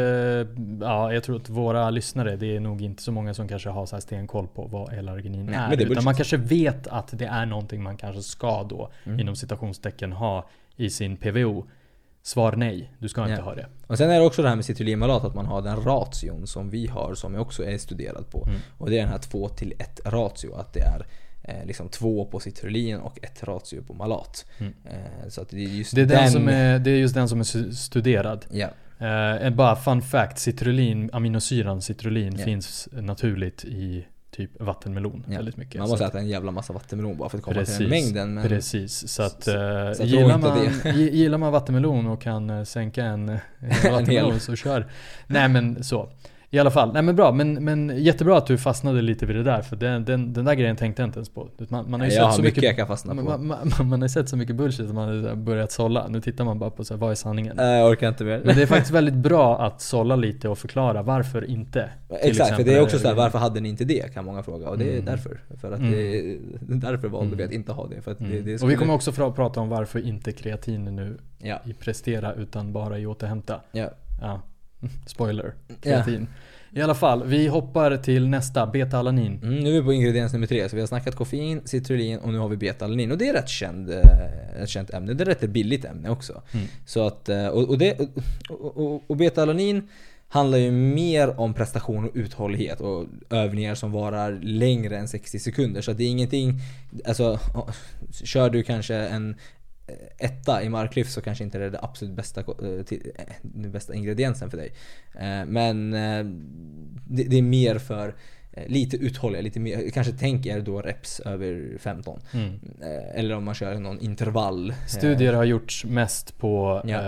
[SPEAKER 1] ja, jag tror att våra lyssnare, det är nog inte så många som kanske har så här stenkoll på vad L-arginin är.
[SPEAKER 2] men det
[SPEAKER 1] utan man kanske vet att det är någonting man kanske ska då,
[SPEAKER 2] Mm.
[SPEAKER 1] inom citationstecken, ha i sin PVO. Svar nej, du ska inte
[SPEAKER 2] Ja.
[SPEAKER 1] ha det.
[SPEAKER 2] Och sen är det också det här med citrulinmalat, att man har den ration som vi har, som jag också är studerad på.
[SPEAKER 1] Mm.
[SPEAKER 2] Och det är den här 2 till 1 ratio, att det är eh, liksom 2 på citrulin och 1 ratio på malat.
[SPEAKER 1] Mm.
[SPEAKER 2] Eh, så det är just
[SPEAKER 1] Det är, den som är, det är just den som är su- studerad.
[SPEAKER 2] Ja,
[SPEAKER 1] Eh, bara fun fact, citrulin, aminosyran citrulin
[SPEAKER 2] Ja.
[SPEAKER 1] finns naturligt i typ vattenmelon
[SPEAKER 2] Ja.
[SPEAKER 1] väldigt mycket.
[SPEAKER 2] man
[SPEAKER 1] Så
[SPEAKER 2] måste
[SPEAKER 1] att-
[SPEAKER 2] äta en jävla massa vattenmelon bara för att komma
[SPEAKER 1] Precis,
[SPEAKER 2] till den mängden. Men
[SPEAKER 1] Precis, så att,
[SPEAKER 2] så-
[SPEAKER 1] eh,
[SPEAKER 2] så tro
[SPEAKER 1] gillar, man, gillar man vattenmelon och kan eh, sänka en, en vattenmelon så kör. Nej men så. I alla fall, nej men bra, men, men jättebra att du fastnade lite vid det där för den, den, den där grejen tänkte jag inte ens på. Man, man har ju
[SPEAKER 2] jag har
[SPEAKER 1] sett så
[SPEAKER 2] mycket
[SPEAKER 1] mycket,
[SPEAKER 2] jag kan fastna på.
[SPEAKER 1] man, man, man, har sett så mycket bullshit att man har börjat sålla. Nu tittar man bara på så här, vad är sanningen?
[SPEAKER 2] Jag orkar inte mer.
[SPEAKER 1] Men det är faktiskt väldigt bra att sålla lite och förklara varför inte.
[SPEAKER 2] Exakt, för
[SPEAKER 1] exempel,
[SPEAKER 2] det är också så här, varför hade ni inte det? Kan många fråga. Och det är
[SPEAKER 1] Mm.
[SPEAKER 2] därför. För att
[SPEAKER 1] Mm.
[SPEAKER 2] det, därför valde vi
[SPEAKER 1] Mm.
[SPEAKER 2] att inte ha det. För att det,
[SPEAKER 1] Mm.
[SPEAKER 2] det
[SPEAKER 1] och vi kommer också prata om varför inte kreatin nu
[SPEAKER 2] Ja,
[SPEAKER 1] i prestera utan bara i återhämta.
[SPEAKER 2] ja.
[SPEAKER 1] Ja, spoiler. Kreatin. I alla fall, vi hoppar till nästa, beta-alanin.
[SPEAKER 2] Mm, nu är vi på ingrediens nummer tre. Så vi har snackat koffein, citrulin och nu har vi beta-alanin. Och det är rätt känd, eh, ett känt ämne. Det är rätt billigt ämne också.
[SPEAKER 1] Mm.
[SPEAKER 2] Så att, eh, och, och, det, och, och, och beta-alanin handlar ju mer om prestation och uthållighet och övningar som varar längre än 60 sekunder. Så det är ingenting, alltså kör du kanske en eh, Eh, etta i marklyft så kanske inte det är det absolut bästa, eh, eh, den bästa ingrediensen för dig. Men det, är mer för lite uthålliga, lite mer, kanske tänk er då reps över 15.
[SPEAKER 1] Mm.
[SPEAKER 2] Eh, Eller om man kör någon intervall. eh,
[SPEAKER 1] Studier har gjorts mest på
[SPEAKER 2] Ja.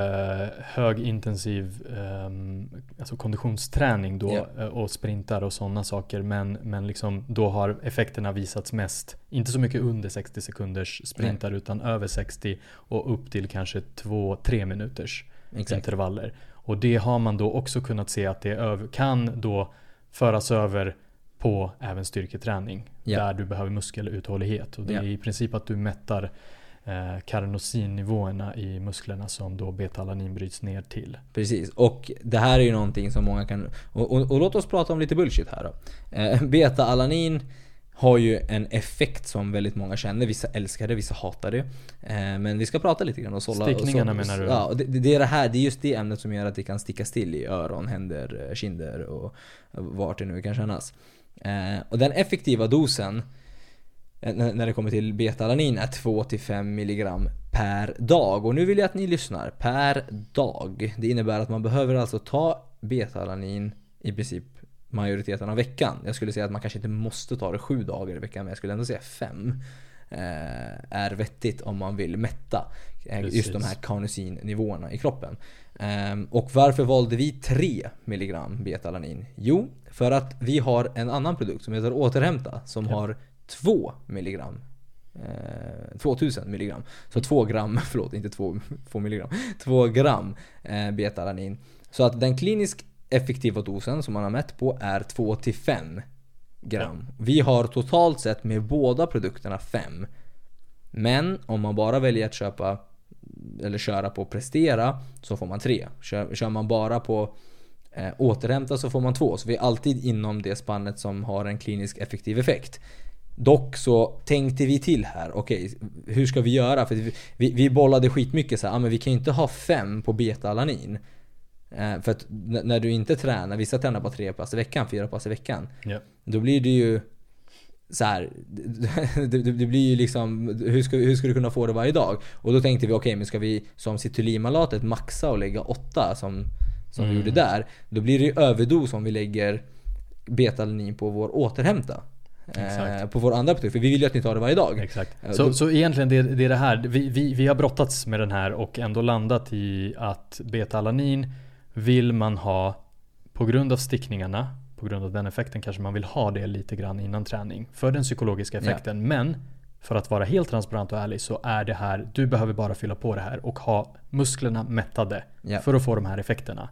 [SPEAKER 1] eh, högintensiv ehm, alltså konditionsträning då
[SPEAKER 2] Ja.
[SPEAKER 1] eh, och sprintar och sådana saker. Men, men liksom då har effekterna visats mest, inte så mycket under 60 sekunders sprintar utan över 60 och upp till kanske 2-3 minuters
[SPEAKER 2] Exakt.
[SPEAKER 1] intervaller. Och det har man då också kunnat se att det kan då föras över på även styrketräning.
[SPEAKER 2] Ja.
[SPEAKER 1] Där du behöver muskeluthållighet. Och det
[SPEAKER 2] Ja.
[SPEAKER 1] är i princip att du mättar eh, karnosinnivåerna i musklerna som då beta-alanin bryts ner till.
[SPEAKER 2] Precis, och det här är ju någonting som många kan... Och, och, och låt oss prata om lite bullshit här då. Eh, Beta-alanin har ju en effekt som väldigt många känner. Vissa älskar det, vissa hatar det. Eh, men vi ska prata lite grann och sålla...
[SPEAKER 1] Stickningarna
[SPEAKER 2] och så,
[SPEAKER 1] menar du?
[SPEAKER 2] Ja, det, det är det här, det är just det ämnet som gör att det kan sticka still i öron, händer, kinder och vart det nu kan kännas. Eh, och den effektiva dosen eh, när det kommer till beta-alanin är 2-5 mg per dag. Och nu vill jag att ni lyssnar. Per dag. Det innebär att man behöver alltså ta beta-alanin i princip majoriteten av veckan. Jag skulle säga att man kanske inte måste ta det sju dagar i veckan men jag skulle ändå säga fem. Eh, är vettigt om man vill mätta eh, just
[SPEAKER 1] Precis.
[SPEAKER 2] de här karnosinnivåerna i kroppen. Ehm, och varför valde vi 3 mg beta-alanin? Jo, för att vi har en annan produkt som heter Återhämta som
[SPEAKER 1] Ja.
[SPEAKER 2] har 2 mg eh, 2000 milligram. Så 2 gram, förlåt inte 2, 2 milligram. 2 gram eh, beta-alanin. Så att den kliniskt effektiva dosen som man har mätt på är 2 till 5 gram. Vi har totalt sett med båda produkterna 5. Men om man bara väljer att köpa eller köra på prestera så får man 3. Kör, kör man bara på eh, återhämta så får man 2. Så vi är alltid inom det spannet som har en klinisk effektiv effekt. Dock så tänkte vi till här, okej hur ska vi göra? För vi, vi, vi bollade skitmycket så här, ah, men vi kan ju inte ha 5 på beta-alanin. Eh, för att när du inte tränar, vissa tränar bara 3 pass i veckan, 4 pass i veckan.
[SPEAKER 1] Ja.
[SPEAKER 2] Då blir det ju så här, det, det, det blir ju liksom, hur ska, hur ska du kunna få det varje dag? Och då tänkte vi, okej men ska vi som citylimalatet maxa och lägga 8 som, som vi
[SPEAKER 1] Mm.
[SPEAKER 2] gjorde där. Då blir det ju överdos om vi lägger betalanin på vår återhämta. Eh, på vår andra produkt, för vi vill ju att ni tar det varje dag.
[SPEAKER 1] Exakt.
[SPEAKER 2] Ja,
[SPEAKER 1] Så,
[SPEAKER 2] då-
[SPEAKER 1] så egentligen det, det är det här. Vi, vi, vi har brottats med den här och ändå landat i att beta-alanin vill man ha på grund av stickningarna, på grund av den effekten kanske man vill ha det lite grann innan träning. För den psykologiska effekten. Men för att vara helt transparent och ärlig så är det här, du behöver bara fylla på det här och ha musklerna mättade
[SPEAKER 2] Ja.
[SPEAKER 1] för att få de här effekterna.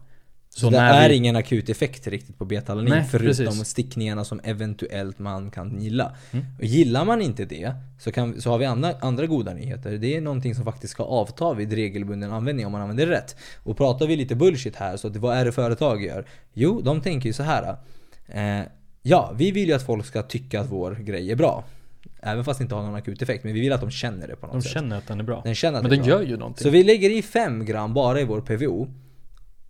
[SPEAKER 2] Så, det
[SPEAKER 1] när
[SPEAKER 2] är
[SPEAKER 1] vi-
[SPEAKER 2] ingen akut effekt riktigt på betalanin
[SPEAKER 1] Nej,
[SPEAKER 2] förutom
[SPEAKER 1] precis.
[SPEAKER 2] stickningarna som eventuellt man kan gilla.
[SPEAKER 1] Mm.
[SPEAKER 2] Och gillar man inte det så, kan, så har vi andra, andra goda nyheter. Det är någonting som faktiskt ska avta vid regelbunden användning om man använder det rätt. Och pratar vi lite bullshit här så att vad är det företag gör? Jo, de tänker ju så här. Eh, ja, vi vill ju att folk ska tycka att vår grej är bra. Även fast det inte har någon akut effekt. Men vi vill att de känner det på något
[SPEAKER 1] De
[SPEAKER 2] sätt.
[SPEAKER 1] känner att den är bra.
[SPEAKER 2] Den känner att
[SPEAKER 1] Men
[SPEAKER 2] det
[SPEAKER 1] den
[SPEAKER 2] bra.
[SPEAKER 1] gör ju någonting.
[SPEAKER 2] Så vi lägger i 5 gram bara i vår PVO.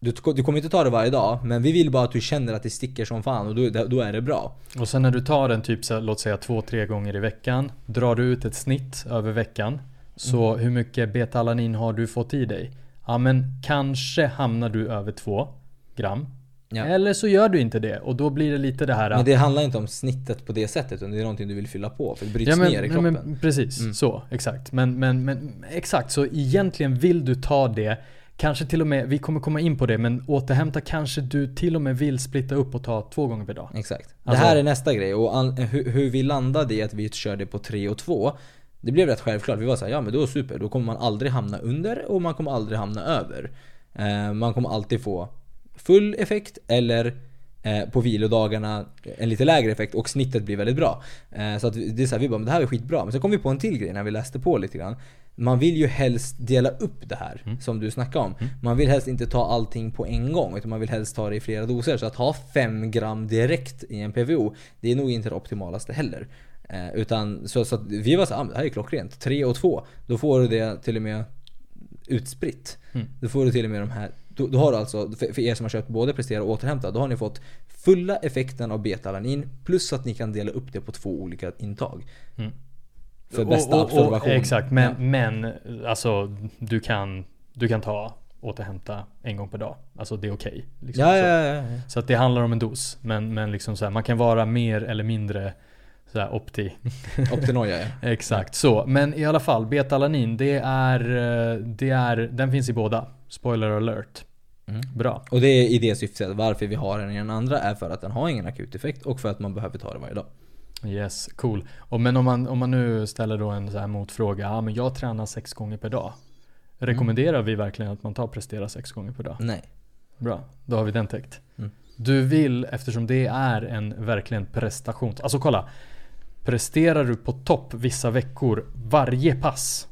[SPEAKER 2] Du, du kommer inte ta det varje dag, men vi vill bara att du känner att det sticker som fan och då, då är det bra.
[SPEAKER 1] Och sen när du tar den typ så, låt säga två, tre gånger i veckan. Drar du ut ett snitt över veckan. Så
[SPEAKER 2] Mm.
[SPEAKER 1] hur mycket beta-alanin har du fått i dig? Ja men kanske hamnar du över två gram.
[SPEAKER 2] Ja.
[SPEAKER 1] Eller så gör du inte det och då blir det lite det här
[SPEAKER 2] Men det handlar inte om snittet på det sättet, utan det är någonting du vill fylla på, för det bryts
[SPEAKER 1] ja, men,
[SPEAKER 2] ner i kroppen.
[SPEAKER 1] men precis,
[SPEAKER 2] Mm.
[SPEAKER 1] så exakt. Men, men, men exakt, så egentligen vill du ta det Kanske till och med, vi kommer komma in på det, men återhämta kanske du till och med vill splitta upp och ta två gånger per dag.
[SPEAKER 2] Exakt.
[SPEAKER 1] Alltså-
[SPEAKER 2] det här är nästa grej och an, hur, hur vi landade i att vi körde på 3 och 2 Det blev rätt självklart. Vi var såhär, ja men då är super. Då kommer man aldrig hamna under och man kommer aldrig hamna över. Eh, man kommer alltid få full effekt eller på vilodagarna en lite lägre effekt och snittet blir väldigt bra. Eh, så att det är så här, vi bara, men det här är skitbra. Men sen kom vi på en till grej när vi läste på lite grann. Man vill ju helst dela upp det här som du snackade om. Man vill helst inte ta allting på en gång utan man vill helst ta det i flera doser. Så att ha 5 gram direkt i en PVO, det är nog inte det optimalaste heller. Eh, utan så, så att vi var så här, ah, det här är klockrent. 3 och 2, då får du det till och med utspritt.
[SPEAKER 1] Mm.
[SPEAKER 2] Då får du till och med de här då, då har du alltså, för, för er som har köpt både prestera och återhämta, då har ni fått fulla effekten av betalanin plus att ni kan dela upp det på två olika intag.
[SPEAKER 1] Mm.
[SPEAKER 2] För bästa
[SPEAKER 1] Och- och- och-. Exakt, men,
[SPEAKER 2] Ja.
[SPEAKER 1] men alltså du kan, du kan ta återhämta en gång per dag. Alltså det är okej. liksom.
[SPEAKER 2] Ja,
[SPEAKER 1] så.
[SPEAKER 2] ja, ja, ja.
[SPEAKER 1] Så att det handlar om en dos. Men, men liksom så här, man kan vara mer eller mindre så här opti.
[SPEAKER 2] Optinoja ja.
[SPEAKER 1] Exakt så. Men i alla fall, betalanin det är, eh, det är, den finns i båda. Spoiler alert.
[SPEAKER 2] Mm.
[SPEAKER 1] Bra.
[SPEAKER 2] Och det är i det syftet. Varför vi har den i den andra är för att den har ingen akut effekt och för att man behöver ta det varje dag.
[SPEAKER 1] Yes, cool. Och men om man, om man nu ställer då en så här motfråga. Ja men jag tränar sex gånger per dag. Rekommenderar vi verkligen att man tar prestera sex gånger per dag?
[SPEAKER 2] Nej.
[SPEAKER 1] Bra, då har vi den täckt.
[SPEAKER 2] Mm.
[SPEAKER 1] Du vill, eftersom det är en verkligen prestation. Alltså kolla. Presterar du på topp vissa veckor varje pass.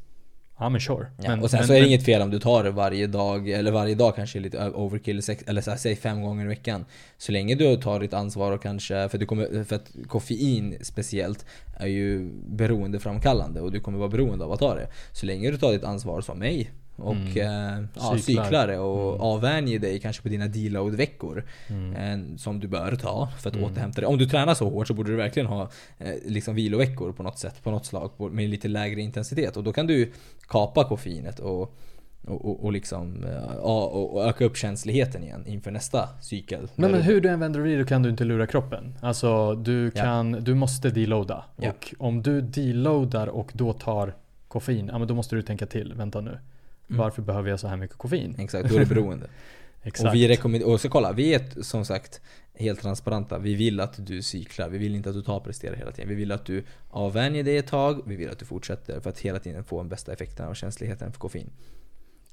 [SPEAKER 1] Ja men sure.
[SPEAKER 2] Ja,
[SPEAKER 1] men,
[SPEAKER 2] och sen
[SPEAKER 1] men,
[SPEAKER 2] så är det
[SPEAKER 1] men,
[SPEAKER 2] inget fel om du tar det varje dag, eller varje dag kanske är lite overkill, sex, eller så här, säg fem gånger i veckan. Så länge du tar ditt ansvar och kanske, för, du kommer, för att koffein speciellt är ju beroendeframkallande och du kommer vara beroende av att ta det. Så länge du tar ditt ansvar som mig och
[SPEAKER 1] Mm.
[SPEAKER 2] eh, ja,
[SPEAKER 1] Cyklar.
[SPEAKER 2] cyklar det och
[SPEAKER 1] Mm.
[SPEAKER 2] avvänjer dig kanske på dina deload-veckor.
[SPEAKER 1] Mm.
[SPEAKER 2] eh, Som du bör ta för att
[SPEAKER 1] Mm.
[SPEAKER 2] återhämta dig. Om du tränar så hårt så borde du verkligen ha eh, liksom viloveckor på något sätt, på något slag, på- med lite lägre intensitet. Och då kan du kapa koffeinet och, och, och, och liksom eh, ja, och, och öka upp känsligheten igen inför nästa cykel.
[SPEAKER 1] Men, men hur du än vänder och vrider kan du inte lura kroppen. Alltså du
[SPEAKER 2] Ja.
[SPEAKER 1] kan, du måste deloada.
[SPEAKER 2] Ja.
[SPEAKER 1] Och om du deloadar och då tar koffein, ja men då måste du tänka till. Vänta nu.
[SPEAKER 2] Mm.
[SPEAKER 1] Varför behöver jag så här mycket koffein?
[SPEAKER 2] Exakt, då är det beroende.
[SPEAKER 1] Exakt.
[SPEAKER 2] och vi rekommenderar, och så kolla, vi är som sagt helt transparenta. Vi vill att du cyklar, vi vill inte att du tar prestera hela tiden. Vi vill att du avvänjer dig ett tag, vi vill att du fortsätter för att hela tiden få den bästa effekten av känsligheten för koffein.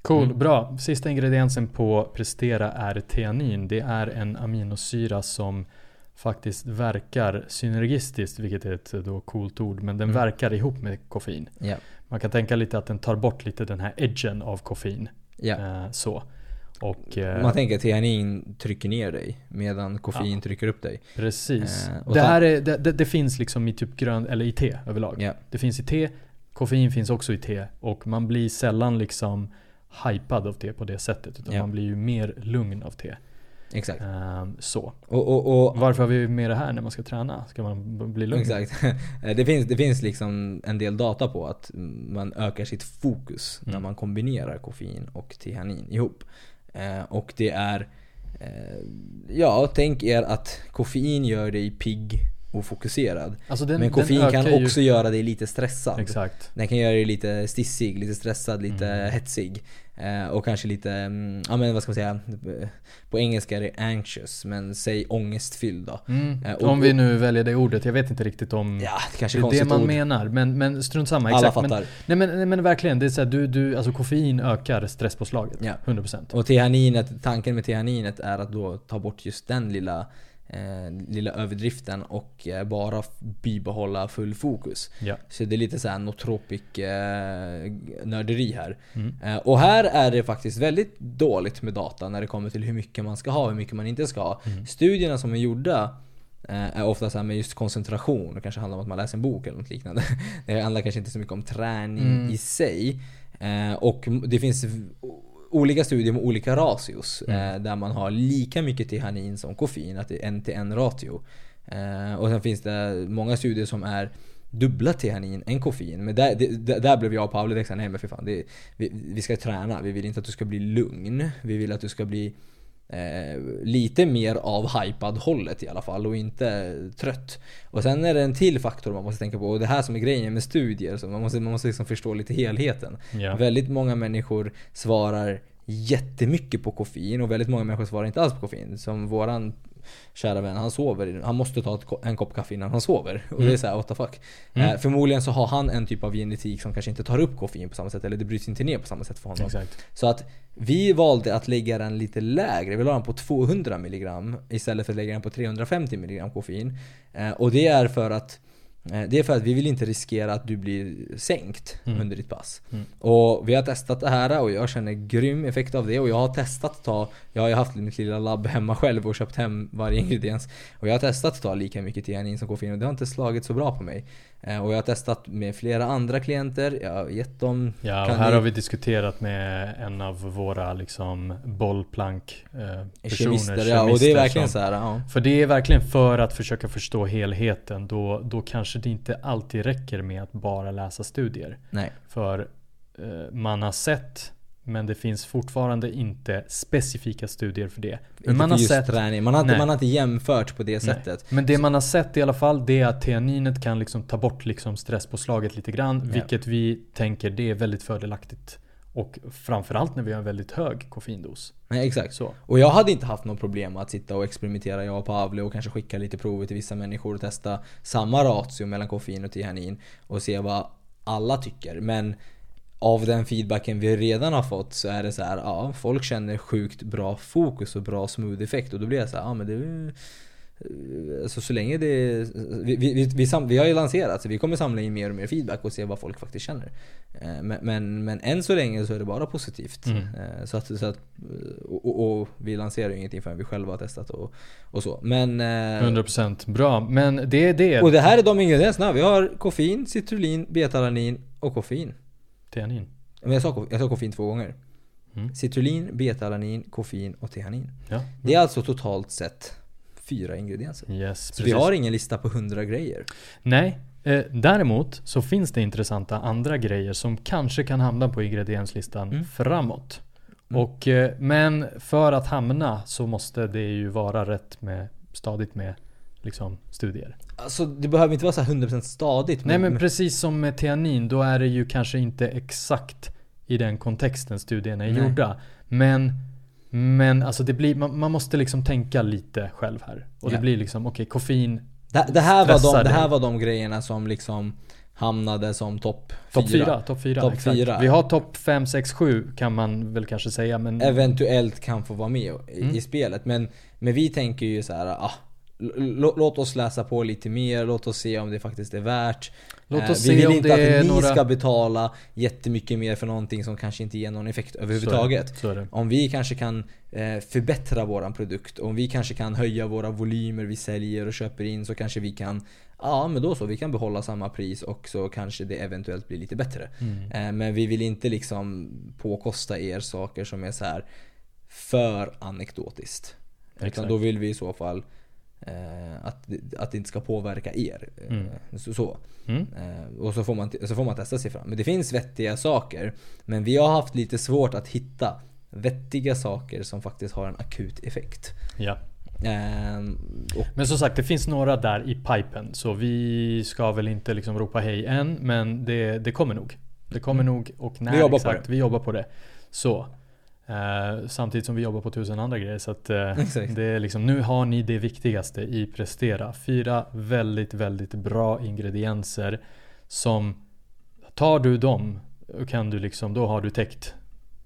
[SPEAKER 1] Cool,
[SPEAKER 2] Mm.
[SPEAKER 1] bra. Sista ingrediensen på Prestera är teanin. Det är en aminosyra som faktiskt verkar synergistiskt, vilket är ett då coolt ord, men den
[SPEAKER 2] Mm.
[SPEAKER 1] verkar ihop med koffein.
[SPEAKER 2] Ja.
[SPEAKER 1] Man kan tänka lite att den tar bort lite den här edgen av koffein.
[SPEAKER 2] ja.
[SPEAKER 1] Eh, så. Och eh,
[SPEAKER 2] Man tänker att teanin trycker ner dig medan koffein
[SPEAKER 1] Ja.
[SPEAKER 2] trycker upp dig.
[SPEAKER 1] precis.
[SPEAKER 2] Eh,
[SPEAKER 1] det, här är, det, det, det finns liksom i typ grön, eller i te överlag.
[SPEAKER 2] Ja.
[SPEAKER 1] Det finns i te, koffein finns också i te och man blir sällan liksom hypad av te på det sättet. Utan
[SPEAKER 2] Ja.
[SPEAKER 1] man blir ju mer lugn av te.
[SPEAKER 2] Exakt.
[SPEAKER 1] Ehm, så.
[SPEAKER 2] Och, och, och
[SPEAKER 1] Varför har vi med det här när man ska träna? Ska man bli lugn?
[SPEAKER 2] Exakt. Eh, Det finns, det finns liksom en del data på att man ökar sitt fokus när
[SPEAKER 1] Mm.
[SPEAKER 2] man kombinerar koffein och teanin ihop. Eh, och det är... Eh, ja, tänk er att koffein gör dig pigg och fokuserad.
[SPEAKER 1] Alltså den,
[SPEAKER 2] Men koffein kan
[SPEAKER 1] ju-
[SPEAKER 2] också göra dig lite stressad.
[SPEAKER 1] Exakt.
[SPEAKER 2] Den kan göra dig lite stissig, lite stressad, lite
[SPEAKER 1] Mm.
[SPEAKER 2] hetsig. Eh, och kanske lite, mm, ja men vad ska man säga? På engelska är det anxious, men säg ångestfylld då.
[SPEAKER 1] Mm.
[SPEAKER 2] Eh, och-
[SPEAKER 1] om vi nu väljer det ordet. Jag vet inte riktigt om
[SPEAKER 2] Ja, det kanske är
[SPEAKER 1] det man
[SPEAKER 2] ord.
[SPEAKER 1] menar. Men, men strunt samma.
[SPEAKER 2] Alla
[SPEAKER 1] Exakt. Men,
[SPEAKER 2] fattar.
[SPEAKER 1] nej, men, nej, men verkligen. Det är så här, du, du, alltså koffein ökar stresspåslaget.
[SPEAKER 2] Ja.
[SPEAKER 1] 100%.
[SPEAKER 2] Och teaninet, tanken med teaninet är att då ta bort just den lilla, eh, lilla överdriften och eh, bara bibehålla full fokus.
[SPEAKER 1] Ja.
[SPEAKER 2] Så det är lite såhär nootropic eh, nörderi här.
[SPEAKER 1] Mm.
[SPEAKER 2] Eh, och här är det faktiskt väldigt dåligt med data när det kommer till hur mycket man ska ha och hur mycket man inte ska ha.
[SPEAKER 1] Mm.
[SPEAKER 2] Studierna som är gjorda eh, är ofta så här med just koncentration. Det kanske handlar om att man läser en bok eller något liknande. Det handlar kanske inte så mycket om träning
[SPEAKER 1] Mm.
[SPEAKER 2] i sig. Eh, och det finns olika studier med olika ratios.
[SPEAKER 1] Mm.
[SPEAKER 2] Eh, där man har lika mycket teanin som koffein. Att det är en till en ratio. Eh, och sen finns det många studier som är dubbla teanin än koffein. Men där, det, där, blev jag och Paolo såhär, nej men för fan. Det, vi, vi ska träna. Vi vill inte att du ska bli lugn. Vi vill att du ska bli eh, lite mer av hypad hållet i alla fall och inte trött. Och sen är det en till faktor man måste tänka på och det här som är grejen med studier. Så man måste, man måste liksom förstå lite helheten.
[SPEAKER 1] Ja.
[SPEAKER 2] Väldigt många människor svarar jättemycket på koffein och väldigt många människor svarar inte alls på koffein. Som våran kära vän, han sover. Han måste ta ett, en kopp kaffe innan han sover. Och det är
[SPEAKER 1] Mm.
[SPEAKER 2] såhär, what the fuck.
[SPEAKER 1] Mm.
[SPEAKER 2] Eh, förmodligen så har han en typ av genetik som kanske inte tar upp koffein på samma sätt. Eller det bryts inte ner på samma sätt för honom.
[SPEAKER 1] Exakt.
[SPEAKER 2] Så att vi valde att lägga den lite lägre. Vi la den på 200 mg istället för att lägga den på 350 mg koffein. Eh, och det är för att det är för att vi vill inte riskera att du blir sänkt
[SPEAKER 1] Mm.
[SPEAKER 2] under ditt pass.
[SPEAKER 1] Mm.
[SPEAKER 2] Och vi har testat det här och jag känner grym effekt av det. Och jag har testat att ta, jag har ju haft mitt lilla labb hemma själv och köpt hem varje ingrediens. Och jag har testat att ta lika mycket tianin som koffein och det har inte slagit så bra på mig. Eh, och jag har testat med flera andra klienter, jag har gett dem
[SPEAKER 1] Ja, och här
[SPEAKER 2] ni-
[SPEAKER 1] har vi diskuterat med en av våra liksom bollplank eh, personer,
[SPEAKER 2] kemister, ja, och det är
[SPEAKER 1] kemister
[SPEAKER 2] verkligen
[SPEAKER 1] som-
[SPEAKER 2] så här, ja.
[SPEAKER 1] För det är verkligen för att försöka förstå helheten. Då, då kanske det inte alltid räcker med att bara läsa studier.
[SPEAKER 2] Nej.
[SPEAKER 1] För eh, man har sett, men det finns fortfarande inte specifika studier för det. Men man har sett
[SPEAKER 2] träning. Man har, inte, man har inte jämfört på det
[SPEAKER 1] Nej.
[SPEAKER 2] sättet.
[SPEAKER 1] Men det man har sett i alla fall det är att teaninet kan liksom ta bort liksom stresspåslaget lite grann.
[SPEAKER 2] Ja.
[SPEAKER 1] Vilket vi tänker det är väldigt fördelaktigt. Och framförallt när vi har en väldigt hög koffeindos.
[SPEAKER 2] Nej, exakt.
[SPEAKER 1] Så.
[SPEAKER 2] Och jag hade inte haft något problem att sitta och experimentera jag och Pavle och kanske skicka lite prover till vissa människor och testa samma ratio mellan koffein och tianin och se vad alla tycker. Men av den feedbacken vi redan har fått så är det så här, ja, folk känner sjukt bra fokus och bra smooth effekt och då blir jag så här, ja men det Alltså så länge det... Vi, vi, vi, vi, sam, vi har ju lanserat så vi kommer samla in mer och mer feedback och se vad folk faktiskt känner. Eh, Men, men, men än så länge så är det bara positivt.
[SPEAKER 1] Mm.
[SPEAKER 2] Eh, Så att, så att, och, och, vi lanserar ju ingenting förrän vi själva har testat och, och så. Men... eh,
[SPEAKER 1] 100% bra. Men det är det.
[SPEAKER 2] Och det här är de ingredienserna. Vi har koffein, citrullin, betalanin och koffein.
[SPEAKER 1] Teanin.
[SPEAKER 2] Men jag sa, jag sa koffein två gånger.
[SPEAKER 1] Mm.
[SPEAKER 2] Citrullin, betalanin, koffein och teanin.
[SPEAKER 1] Ja.
[SPEAKER 2] Det är alltså totalt sett fyra ingredienser.
[SPEAKER 1] Yes,
[SPEAKER 2] Så
[SPEAKER 1] precis.
[SPEAKER 2] vi har ingen lista på 100 grejer.
[SPEAKER 1] Nej, eh, däremot så finns det intressanta andra grejer som kanske kan hamna på ingredienslistan
[SPEAKER 2] Mm.
[SPEAKER 1] framåt.
[SPEAKER 2] Mm.
[SPEAKER 1] Och, eh, men för att hamna så måste det ju vara rätt med, stadigt med liksom, studier.
[SPEAKER 2] Alltså det behöver inte vara så här 100% stadigt.
[SPEAKER 1] Nej men precis som med teanin, då är det ju kanske inte exakt i den kontexten studierna är
[SPEAKER 2] Nej.
[SPEAKER 1] gjorda. Men, men alltså det blir, man, man måste liksom tänka lite själv här. Och
[SPEAKER 2] Ja.
[SPEAKER 1] det blir liksom, okej koffein,
[SPEAKER 2] det, det, här var
[SPEAKER 1] stressar
[SPEAKER 2] de, det här var de grejerna som liksom hamnade som topp
[SPEAKER 1] topp
[SPEAKER 2] fyra.
[SPEAKER 1] 4. Topp 4,
[SPEAKER 2] Topp
[SPEAKER 1] exakt.
[SPEAKER 2] fyra.
[SPEAKER 1] Vi har topp 5, 6, 7 kan man väl kanske säga. Men
[SPEAKER 2] Eventuellt kan få vara med i,
[SPEAKER 1] Mm.
[SPEAKER 2] i spelet. Men, men vi tänker ju så här, ah, låt oss läsa på lite mer, låt oss se om det faktiskt är värt.
[SPEAKER 1] Låt
[SPEAKER 2] Eh,
[SPEAKER 1] oss
[SPEAKER 2] vi vill inte
[SPEAKER 1] det
[SPEAKER 2] att
[SPEAKER 1] är
[SPEAKER 2] ni
[SPEAKER 1] några-
[SPEAKER 2] ska betala jättemycket mer för någonting som kanske inte ger någon effekt överhuvudtaget.
[SPEAKER 1] Så är det.
[SPEAKER 2] Om vi kanske kan eh, förbättra våran produkt, om vi kanske kan höja våra volymer vi säljer och köper in så kanske vi kan Ja men då så, vi kan behålla samma pris och så kanske det eventuellt blir lite bättre.
[SPEAKER 1] Mm.
[SPEAKER 2] Eh, men vi vill inte liksom påkosta er saker som är så här för anekdotiskt. Utan
[SPEAKER 1] Exakt.
[SPEAKER 2] då vill vi i så fall att, det- att det inte ska påverka er. Eh,
[SPEAKER 1] Mm.
[SPEAKER 2] Så, så.
[SPEAKER 1] Mm.
[SPEAKER 2] Eh, och så får, man, så får man testa sig fram. Men det finns vettiga saker. Men vi har haft lite svårt att hitta vettiga saker som faktiskt har en akut effekt.
[SPEAKER 1] Ja.
[SPEAKER 2] Ehm, och
[SPEAKER 1] Men som sagt, det finns några där i pipen. Så vi ska väl inte liksom ropa hej än. Men det, det kommer nog. Det kommer nog och när
[SPEAKER 2] Mm. Vi jobbar på
[SPEAKER 1] exakt,
[SPEAKER 2] det.
[SPEAKER 1] vi jobbar på det. Så. Eh, samtidigt som vi jobbar på tusen andra grejer. Så att
[SPEAKER 2] Exakt.
[SPEAKER 1] det är liksom, nu har ni det viktigaste i Prestera. Fyra väldigt, väldigt bra ingredienser. Som tar du dem kan du liksom, då har du täckt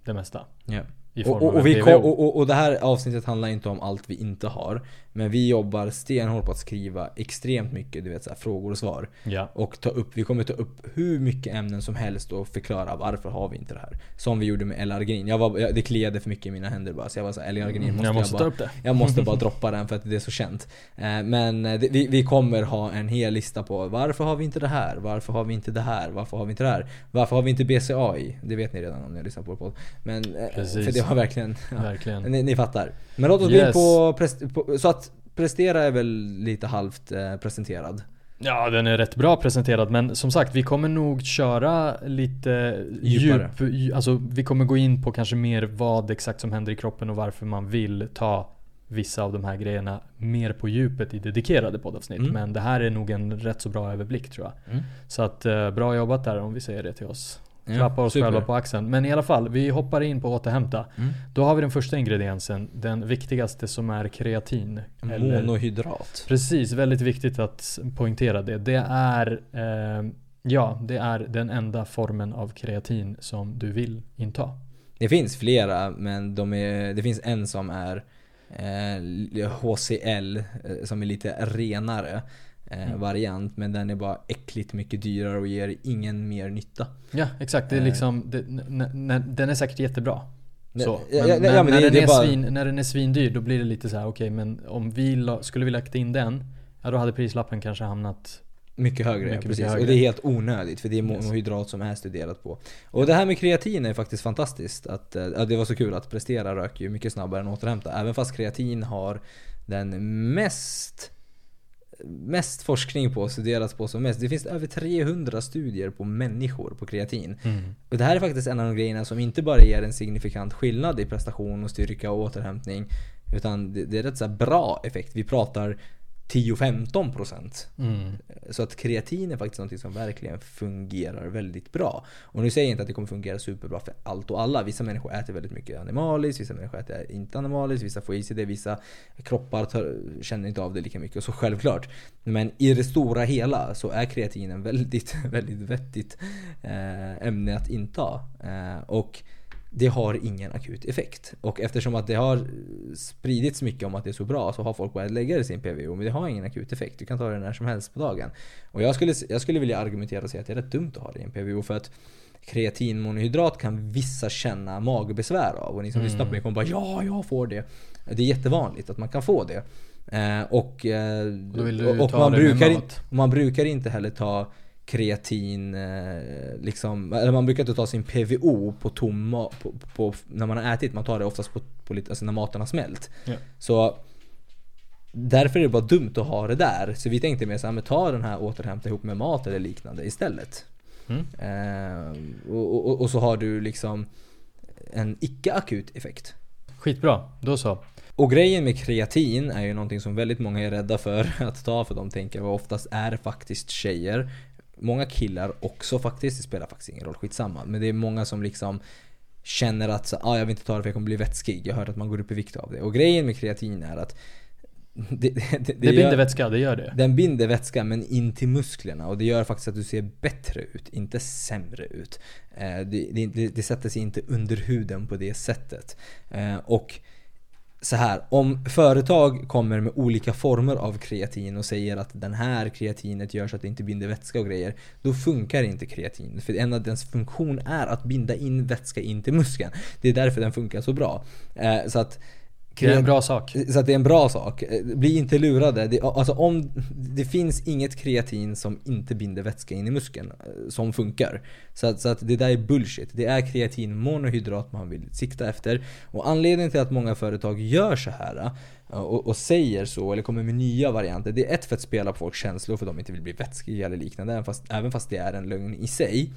[SPEAKER 1] det mesta.
[SPEAKER 2] ja. Och, och, och, vi kom, och, och, och det här avsnittet handlar inte om allt vi inte har. Men vi jobbar stenhårt på att skriva extremt mycket du vet, så här, frågor och svar.
[SPEAKER 1] Ja.
[SPEAKER 2] Och ta upp, vi kommer ta upp hur mycket ämnen som helst och förklara varför har vi inte det här. Som vi gjorde med L-arginin. Jag var, jag, det kliade för mycket i mina händer bara. Så jag var såhär, L-arginin måste
[SPEAKER 1] jag
[SPEAKER 2] jag,
[SPEAKER 1] måste
[SPEAKER 2] bara
[SPEAKER 1] ta upp det.
[SPEAKER 2] Jag måste bara droppa den för att det är så känt. Eh, Men eh, det, vi, vi kommer ha en hel lista på varför har vi inte det här? Varför har vi inte det här? Varför har vi inte det här? Varför har vi inte BCAI? Det vet ni redan om ni har lyssnat på vår podd. Men eh,
[SPEAKER 1] Precis.
[SPEAKER 2] Var verkligen... Ja,
[SPEAKER 1] Verkligen.
[SPEAKER 2] ni, ni fattar. Men låt oss gå in
[SPEAKER 1] Yes.
[SPEAKER 2] på, prest, på... Så att prestera är väl lite halvt eh, presenterad.
[SPEAKER 1] Ja, den är rätt bra presenterad. Men som sagt, vi kommer nog köra lite
[SPEAKER 2] Djupare.
[SPEAKER 1] djup. dju- Alltså, vi kommer gå in på kanske mer vad exakt som händer i kroppen och varför man vill ta vissa av de här grejerna mer på djupet i dedikerade poddavsnitt.
[SPEAKER 2] Mm.
[SPEAKER 1] Men det här är nog en rätt så bra överblick tror jag. Så att eh, bra jobbat där om vi säger det till oss
[SPEAKER 2] Ja,
[SPEAKER 1] Klappa oss
[SPEAKER 2] super.
[SPEAKER 1] själva på axeln. Men i alla fall, vi hoppar in på återhämta.
[SPEAKER 2] Mm.
[SPEAKER 1] Då har vi den första ingrediensen, den viktigaste som är kreatin. Eller-
[SPEAKER 2] Monohydrat.
[SPEAKER 1] Precis, väldigt viktigt att poängtera det. Det är, eh, ja, det är den enda formen av kreatin som du vill inta.
[SPEAKER 2] Det finns flera, men de är, det finns en som är eh, HCl, eh, som är lite renare
[SPEAKER 1] Mm.
[SPEAKER 2] variant. Men den är bara äckligt mycket dyrare och ger ingen mer nytta.
[SPEAKER 1] Ja, exakt. Det är
[SPEAKER 2] Eh.
[SPEAKER 1] liksom, det, den är säkert jättebra. Så. Men,
[SPEAKER 2] ja,
[SPEAKER 1] men
[SPEAKER 2] ja, men
[SPEAKER 1] när,
[SPEAKER 2] det-
[SPEAKER 1] den är
[SPEAKER 2] är bara-
[SPEAKER 1] svin, när den är svindyr då blir det lite så här: okej men om vi la, skulle vi lagt in den, ja då hade prislappen kanske hamnat
[SPEAKER 2] Mycket högre,
[SPEAKER 1] Mycket,
[SPEAKER 2] ja,
[SPEAKER 1] mycket
[SPEAKER 2] precis.
[SPEAKER 1] högre.
[SPEAKER 2] Och det är helt onödigt för det är
[SPEAKER 1] Yes.
[SPEAKER 2] monohydrat som är studerat på. Och det här med kreatin är faktiskt fantastiskt. Att, eh, ja, det var så kul att prestera rök ju mycket snabbare än återhämta. Även fast kreatin har den mest Mest forskning på och studerats på som mest. Det finns över 300 studier på människor på kreatin. Och det här är faktiskt en av de grejerna som inte bara ger en signifikant skillnad i prestation och styrka och återhämtning. Utan det, det är rätt så bra effekt. Vi pratar 10-15%.
[SPEAKER 1] Mm.
[SPEAKER 2] Så att kreatin är faktiskt något som verkligen fungerar väldigt bra. Och nu säger jag inte att det kommer fungera superbra för allt och alla. Vissa människor äter väldigt mycket animaliskt, vissa människor äter inte animaliskt, vissa får i sig det, vissa kroppar tar, känner inte av det lika mycket. Så självklart. Men i det stora hela så är kreatin en väldigt, väldigt vettigt eh, ämne att inta. Eh, och det har ingen akut effekt. Och eftersom att det har spridits mycket om att det är så bra så har folk börjat lägga det i sin PVO. Men det har ingen akut effekt. Du kan ta det när som helst på dagen. Och jag skulle, jag skulle vilja argumentera och säga att det är rätt dumt att ha det i en PVO. För att kreatinmonohydrat kan vissa känna magbesvär av. Och ni som
[SPEAKER 1] Mm.
[SPEAKER 2] lyssnar på mig kommer bara ja, jag får det. Det är jättevanligt att man kan få det. Eh, och, eh, och, och man, brukar, man brukar inte heller ta kreatin, eh, liksom, eller man brukar inte ta sin PVO på tom ma- på, på, när man har ätit. Man tar det oftast på, på lite, alltså när maten har smält.
[SPEAKER 1] Ja.
[SPEAKER 2] Så därför är det bara dumt att ha det där. Så vi tänkte mer såhär, ta den här återhämta ihop med mat eller liknande istället.
[SPEAKER 1] Mm.
[SPEAKER 2] Eh, och, och, och så har du liksom en icke-akut effekt.
[SPEAKER 1] Skitbra, då så.
[SPEAKER 2] Och grejen med kreatin är ju någonting som väldigt många är rädda för att ta för de tänker och oftast är det faktiskt tjejer. Många killar också faktiskt, det spelar faktiskt ingen roll, skitsamma. Men det är många som liksom känner att så, ah, jag vill inte ta det för jag kommer bli vätskig. Jag har hört att man går upp i vikt av det. Och grejen med kreatin är att det, det, det,
[SPEAKER 1] Det, binder
[SPEAKER 2] gör-
[SPEAKER 1] vätska, det gör det.
[SPEAKER 2] den binder vätska men in till musklerna och det gör faktiskt att du ser bättre ut, inte sämre ut. Eh, Det, det, sätter sig inte under huden på det sättet. Eh, Och så här, om företag kommer med olika former av kreatin och säger att den här kreatinet gör så att det inte binder vätska och grejer. Då funkar inte kreatin. För en av dens funktion är att binda in vätska in till muskeln. Det är därför den funkar så bra. Eh, Så att
[SPEAKER 1] det är en bra sak.
[SPEAKER 2] så att det är en bra sak. Eh, Bli inte lurade. Det, alltså om, det finns inget kreatin som inte binder vätska in i muskeln eh, som funkar. Så att, så att det där är bullshit. Det är kreatinmonohydrat man vill sikta efter. Och anledningen till att många företag gör så här eh, och, och säger så, eller kommer med nya varianter. Det är ett för att spela på folks känslor för att de inte vill bli vätskiga eller liknande. Även fast, även fast det är en lögn i sig.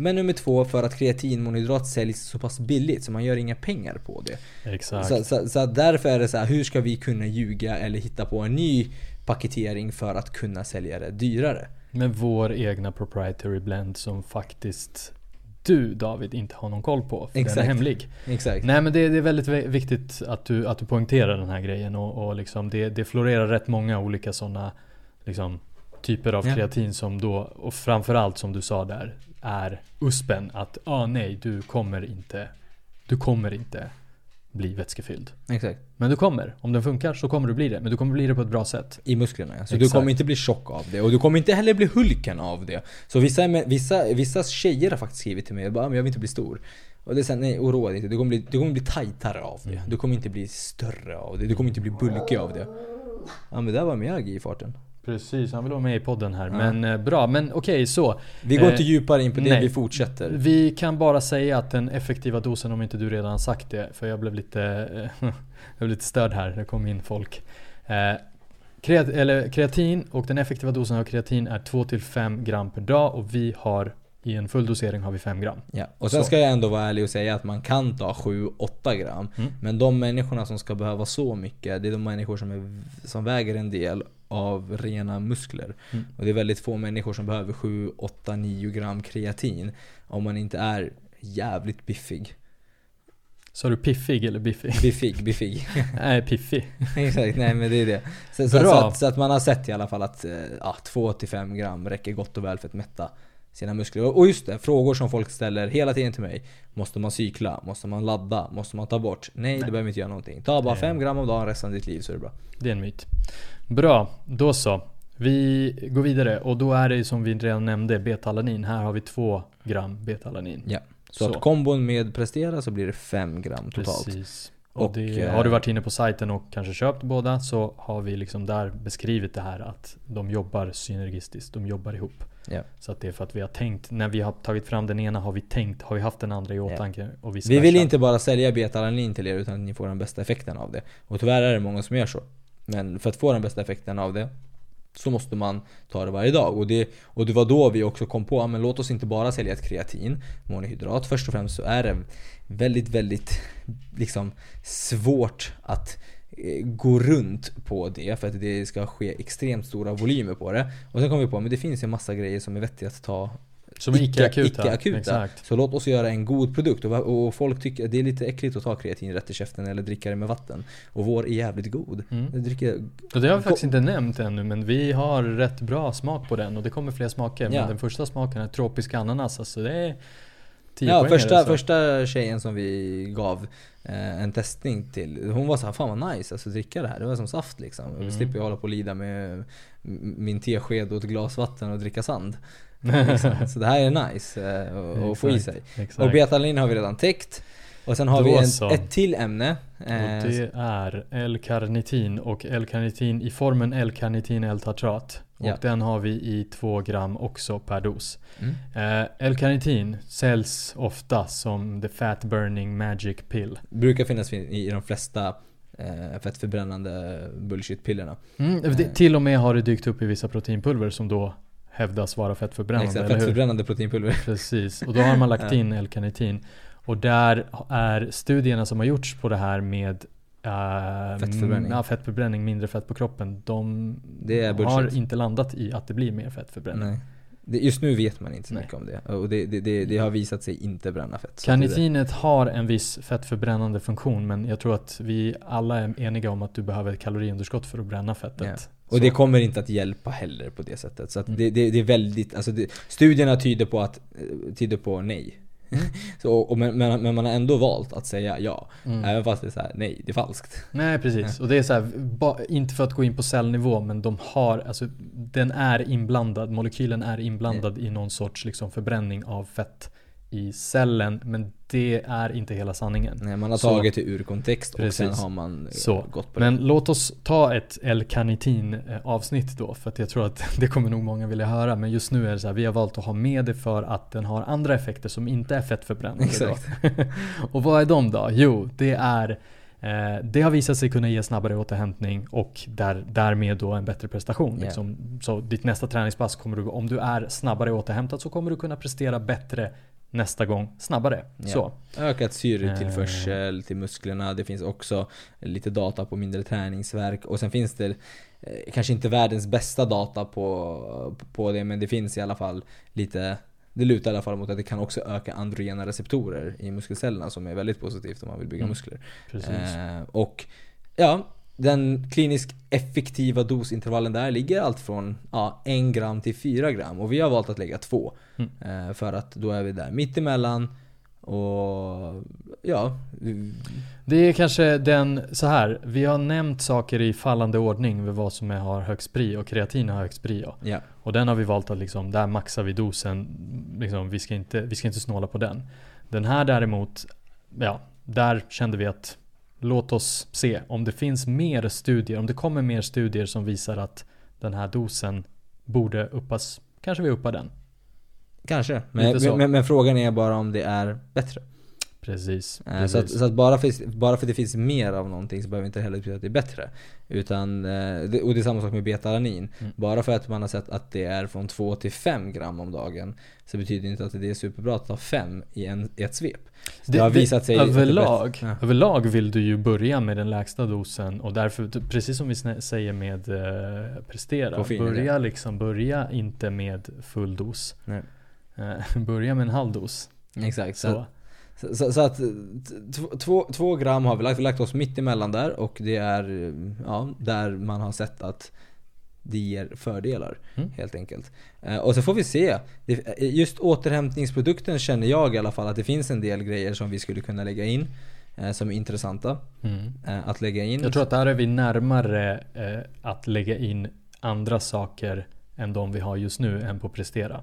[SPEAKER 2] Men nummer två, för att kreatinmonohydrat säljs så pass billigt så man gör inga pengar på det.
[SPEAKER 1] Exakt.
[SPEAKER 2] Så, så, så därför är det så här, hur ska vi kunna ljuga eller hitta på en ny paketering för att kunna sälja det dyrare?
[SPEAKER 1] Med vår egna proprietary blend som faktiskt du David inte har någon koll på. För den
[SPEAKER 2] Exakt.
[SPEAKER 1] är hemlig.
[SPEAKER 2] Exakt.
[SPEAKER 1] Nej men det, det är väldigt vi- viktigt att du, att du poängterar den här grejen och, och liksom det, det florerar rätt många olika sådana liksom, typer av
[SPEAKER 2] Ja.
[SPEAKER 1] kreatin som då, och framförallt som du sa där, är USPen. Att ah, nej, du kommer inte, du kommer inte bli vätskefylld.
[SPEAKER 2] Exakt.
[SPEAKER 1] Men du kommer. Om den funkar så kommer du bli det. Men du kommer bli det på ett bra sätt.
[SPEAKER 2] I musklerna ja. Så du
[SPEAKER 1] Exakt.
[SPEAKER 2] kommer inte bli tjock av det. Och du kommer inte heller bli Hulken av det. Så vissa, vissa, vissa tjejer har faktiskt skrivit till mig och bara "Ah, men jag vill inte bli stor. Och det är såhär, nej oroa dig inte. Du kommer, bli, du kommer bli tajtare av det. Du kommer inte bli större av det. Du kommer inte bli bulkig av det. Ja men där var Miyagi i farten.
[SPEAKER 1] Precis, han vill vara med i podden här.
[SPEAKER 2] Ja.
[SPEAKER 1] Men eh, bra, men okej så.
[SPEAKER 2] Vi går
[SPEAKER 1] Eh,
[SPEAKER 2] inte djupare in på det,
[SPEAKER 1] nej.
[SPEAKER 2] vi fortsätter.
[SPEAKER 1] Vi kan bara säga att den effektiva dosen, om inte du redan sagt det, för jag blev lite, eh, jag blev lite störd här, det kom in folk. Eh, kreat, eller kreatin och den effektiva dosen av kreatin är 2-5 gram per dag och vi har i en full dosering har vi 5 gram.
[SPEAKER 2] Ja. Och sen
[SPEAKER 1] Så.
[SPEAKER 2] ska jag ändå vara ärlig och säga att man kan ta 7-8 gram.
[SPEAKER 1] Mm.
[SPEAKER 2] Men de människorna som ska behöva så mycket, det är de människor som, är, som väger en del av rena muskler.
[SPEAKER 1] Mm.
[SPEAKER 2] Och det är väldigt få människor som behöver 7, 8, 9 gram kreatin om man inte är jävligt biffig.
[SPEAKER 1] Så du piffig eller biffig?
[SPEAKER 2] Biffig, biffig.
[SPEAKER 1] Nej, piffig.
[SPEAKER 2] Exakt, nej men det är det. Så, så,
[SPEAKER 1] Bra.
[SPEAKER 2] så, att, så att man har sett i alla fall att eh, ja, 2-5 gram räcker gott och väl för att mätta sina muskler. Och just det, frågor som folk ställer hela tiden till mig. Måste man cykla? Måste man ladda? Måste man ta bort? Nej, det behöver inte göra någonting. Ta bara
[SPEAKER 1] Det-
[SPEAKER 2] 5 gram om dagen resten av ditt liv så är det bra.
[SPEAKER 1] Det är en myt. Bra, då så. Vi går vidare och då är det som vi redan nämnde betalanin. Här har vi 2 gram betalanin.
[SPEAKER 2] Ja. Så,
[SPEAKER 1] Så.
[SPEAKER 2] att kombon med prestera så blir det 5 gram totalt.
[SPEAKER 1] Precis. Och, det,
[SPEAKER 2] eh,
[SPEAKER 1] har du varit inne på sajten och kanske köpt båda så har vi liksom där beskrivit det här att de jobbar synergistiskt. De jobbar ihop.
[SPEAKER 2] Ja.
[SPEAKER 1] Så att det är för att vi har tänkt, när vi har tagit fram den ena har vi tänkt, har vi haft den andra i åtanke och vice
[SPEAKER 2] Vi vill inte bara sälja betalanin till er utan att ni får den bästa effekten av det. Och tyvärr är det många som gör så. Men för att få den bästa effekten av det så måste man ta det varje dag. Och det, och det var då vi också kom på, att låt oss inte bara sälja ett kreatin, monohydrat. Först och främst så är det väldigt, väldigt liksom svårt att eh, gå runt på det för att det ska ske extremt stora volymer på det. Och sen kom vi på, att det finns ju en massa grejer som är vettiga att ta
[SPEAKER 1] som icke-akuta.
[SPEAKER 2] icke-akuta.
[SPEAKER 1] Exakt.
[SPEAKER 2] Så låt oss göra en god produkt. Och, och folk tycker att det är lite äckligt att ta kreatin rätt i käften eller dricka det med vatten. Och vår är jävligt god.
[SPEAKER 1] Mm.
[SPEAKER 2] Jag dricker,
[SPEAKER 1] Och det har vi faktiskt inte nämnt ännu men vi har rätt bra smak på den och det kommer fler smaker.
[SPEAKER 2] Ja.
[SPEAKER 1] Men den första smaken är tropisk ananas. Alltså det är 10
[SPEAKER 2] ja, första, första tjejen som vi gav eh, en testning till, hon var så här, fan vad nice alltså dricka det här. Det var som saft liksom.
[SPEAKER 1] Mm.
[SPEAKER 2] Mm. slipper jag hålla på och lida med min tesked och ett glas vatten och dricka sand. Liksom. Så det här är nice eh, att- få i sig.
[SPEAKER 1] Exakt.
[SPEAKER 2] Och betalin har vi redan täckt. Och sen har
[SPEAKER 1] Då
[SPEAKER 2] vi en, ett till ämne.
[SPEAKER 1] Och
[SPEAKER 2] eh,
[SPEAKER 1] det är L-karnitin och L-karnitin i formen L-karnitin L-tartrat. Och
[SPEAKER 2] Ja.
[SPEAKER 1] den har vi i 2 gram också per dos.
[SPEAKER 2] Mm.
[SPEAKER 1] Eh, L-karnitin säljs ofta som the fat burning magic pill.
[SPEAKER 2] Brukar finnas i i de flesta eh, fettförbrännande bullshit-pillerna.
[SPEAKER 1] Mm,
[SPEAKER 2] Eh.
[SPEAKER 1] till och med har det dykt upp i vissa proteinpulver som då hävdas vara fettförbrännande,
[SPEAKER 2] Exakt, fettförbrännande proteinpulver.
[SPEAKER 1] Precis, och då har man lagt in L-karnitin. Och där är studierna som har gjorts på det här med eh,
[SPEAKER 2] Fettförbränning.
[SPEAKER 1] Ja, fettförbränning, mindre fett på kroppen. De har inte landat i att det blir mer fettförbränning.
[SPEAKER 2] Nej. Det, just nu vet man inte så
[SPEAKER 1] Nej.
[SPEAKER 2] mycket om det. Och det, det, det, har visat sig inte bränna fett.
[SPEAKER 1] Karnitinet har en viss fettförbrännande funktion men jag tror att vi alla är eniga om att du behöver ett kaloriunderskott för att bränna fettet.
[SPEAKER 2] Och det kommer inte att hjälpa heller på det sättet. Så
[SPEAKER 1] Mm.
[SPEAKER 2] det, det, det är väldigt, alltså det, studierna tyder på att, eh, tyder på nej. så, och, men, men, man har ändå valt att säga ja.
[SPEAKER 1] Mm.
[SPEAKER 2] Även fast det är så här, nej, det är falskt.
[SPEAKER 1] Nej precis, och det är så här, ba, inte för att gå in på cellnivå men de har, alltså den är inblandad, molekylen är inblandad i någon sorts liksom förbränning av fett i cellen men det är inte hela sanningen.
[SPEAKER 2] Nej, man har
[SPEAKER 1] Så-
[SPEAKER 2] tagit det ur kontext och sen
[SPEAKER 1] Precis.
[SPEAKER 2] har man eh,
[SPEAKER 1] Så,
[SPEAKER 2] gått på
[SPEAKER 1] Men
[SPEAKER 2] det.
[SPEAKER 1] låt oss ta ett L-karnitin eh, avsnitt då för att jag tror att det kommer nog många vilja höra men just nu är det så här, vi har valt att ha med det för att den har andra effekter som inte är fettförbrännande.
[SPEAKER 2] Exakt.
[SPEAKER 1] Och vad är de då? Jo, det är eh, det har visat sig kunna ge snabbare återhämtning och där, därmed då en bättre prestation.
[SPEAKER 2] Ja.
[SPEAKER 1] Liksom. Så ditt nästa träningspass kommer du, om du är snabbare återhämtad så kommer du kunna prestera bättre nästa gång snabbare.
[SPEAKER 2] Ja.
[SPEAKER 1] Så.
[SPEAKER 2] Ökat syretillförsel till musklerna. Det finns också lite data på mindre träningsverk. Och sen finns det eh, kanske inte världens bästa data på, på det, men det finns i alla fall lite det lutar i alla fall mot att det kan också öka androgena receptorer i muskelcellerna som är väldigt positivt om man vill bygga
[SPEAKER 1] Mm.
[SPEAKER 2] muskler.
[SPEAKER 1] Precis.
[SPEAKER 2] Eh, och ja, den kliniskt effektiva dosintervallen där ligger allt från ja, 1 gram till 4 gram. Och vi har valt att lägga 2.
[SPEAKER 1] Mm.
[SPEAKER 2] Eh, för att då är vi där mittemellan. Och ja,
[SPEAKER 1] Det är kanske den, så här. Vi har nämnt saker i fallande ordning med vad som är, har högst pri och kreatin har högst pri. Ja.
[SPEAKER 2] ja.
[SPEAKER 1] Och den har vi valt att liksom, där maxar vi dosen. Liksom, vi, ska inte, vi ska inte snåla på den. Den här däremot, ja, där kände vi att låt oss se om det finns mer studier, om det kommer mer studier som visar att den här dosen borde uppas. Kanske vi uppar den.
[SPEAKER 2] Kanske. Men, men, men frågan är bara om det är bättre.
[SPEAKER 1] Precis.
[SPEAKER 2] Eh, Så, att,
[SPEAKER 1] precis.
[SPEAKER 2] så att bara, för, bara för att det finns mer av någonting så behöver inte det heller betyda att det är bättre. Utan, eh, det- och det är samma sak med betalanin.
[SPEAKER 1] Mm.
[SPEAKER 2] Bara för att man har sett att det är från 2 till 5 gram om dagen så betyder det inte att det är superbra att ta 5 i, en, i ett svep. Så det, har visat sig det
[SPEAKER 1] överlag.
[SPEAKER 2] Ja.
[SPEAKER 1] överlag vill du ju börja med den lägsta dosen och därför, precis som vi säger med eh, prestera, börja liksom, börja inte med full dos. Eh, börja med en halv dos.
[SPEAKER 2] Exakt. Så,
[SPEAKER 1] Så.
[SPEAKER 2] så, så, att två- gram har vi lagt, vi lagt oss mitt emellan där och det är ja, där man har sett att det ger fördelar
[SPEAKER 1] Mm.
[SPEAKER 2] helt enkelt. Eh, och så får vi se. Det- Just återhämtningsprodukten känner jag i alla fall att det finns en del grejer som vi skulle kunna lägga in eh, som är intressanta
[SPEAKER 1] Mm.
[SPEAKER 2] eh, att lägga in.
[SPEAKER 1] Jag tror att där är vi närmare eh, att lägga in andra saker än de vi har just nu än på prestera.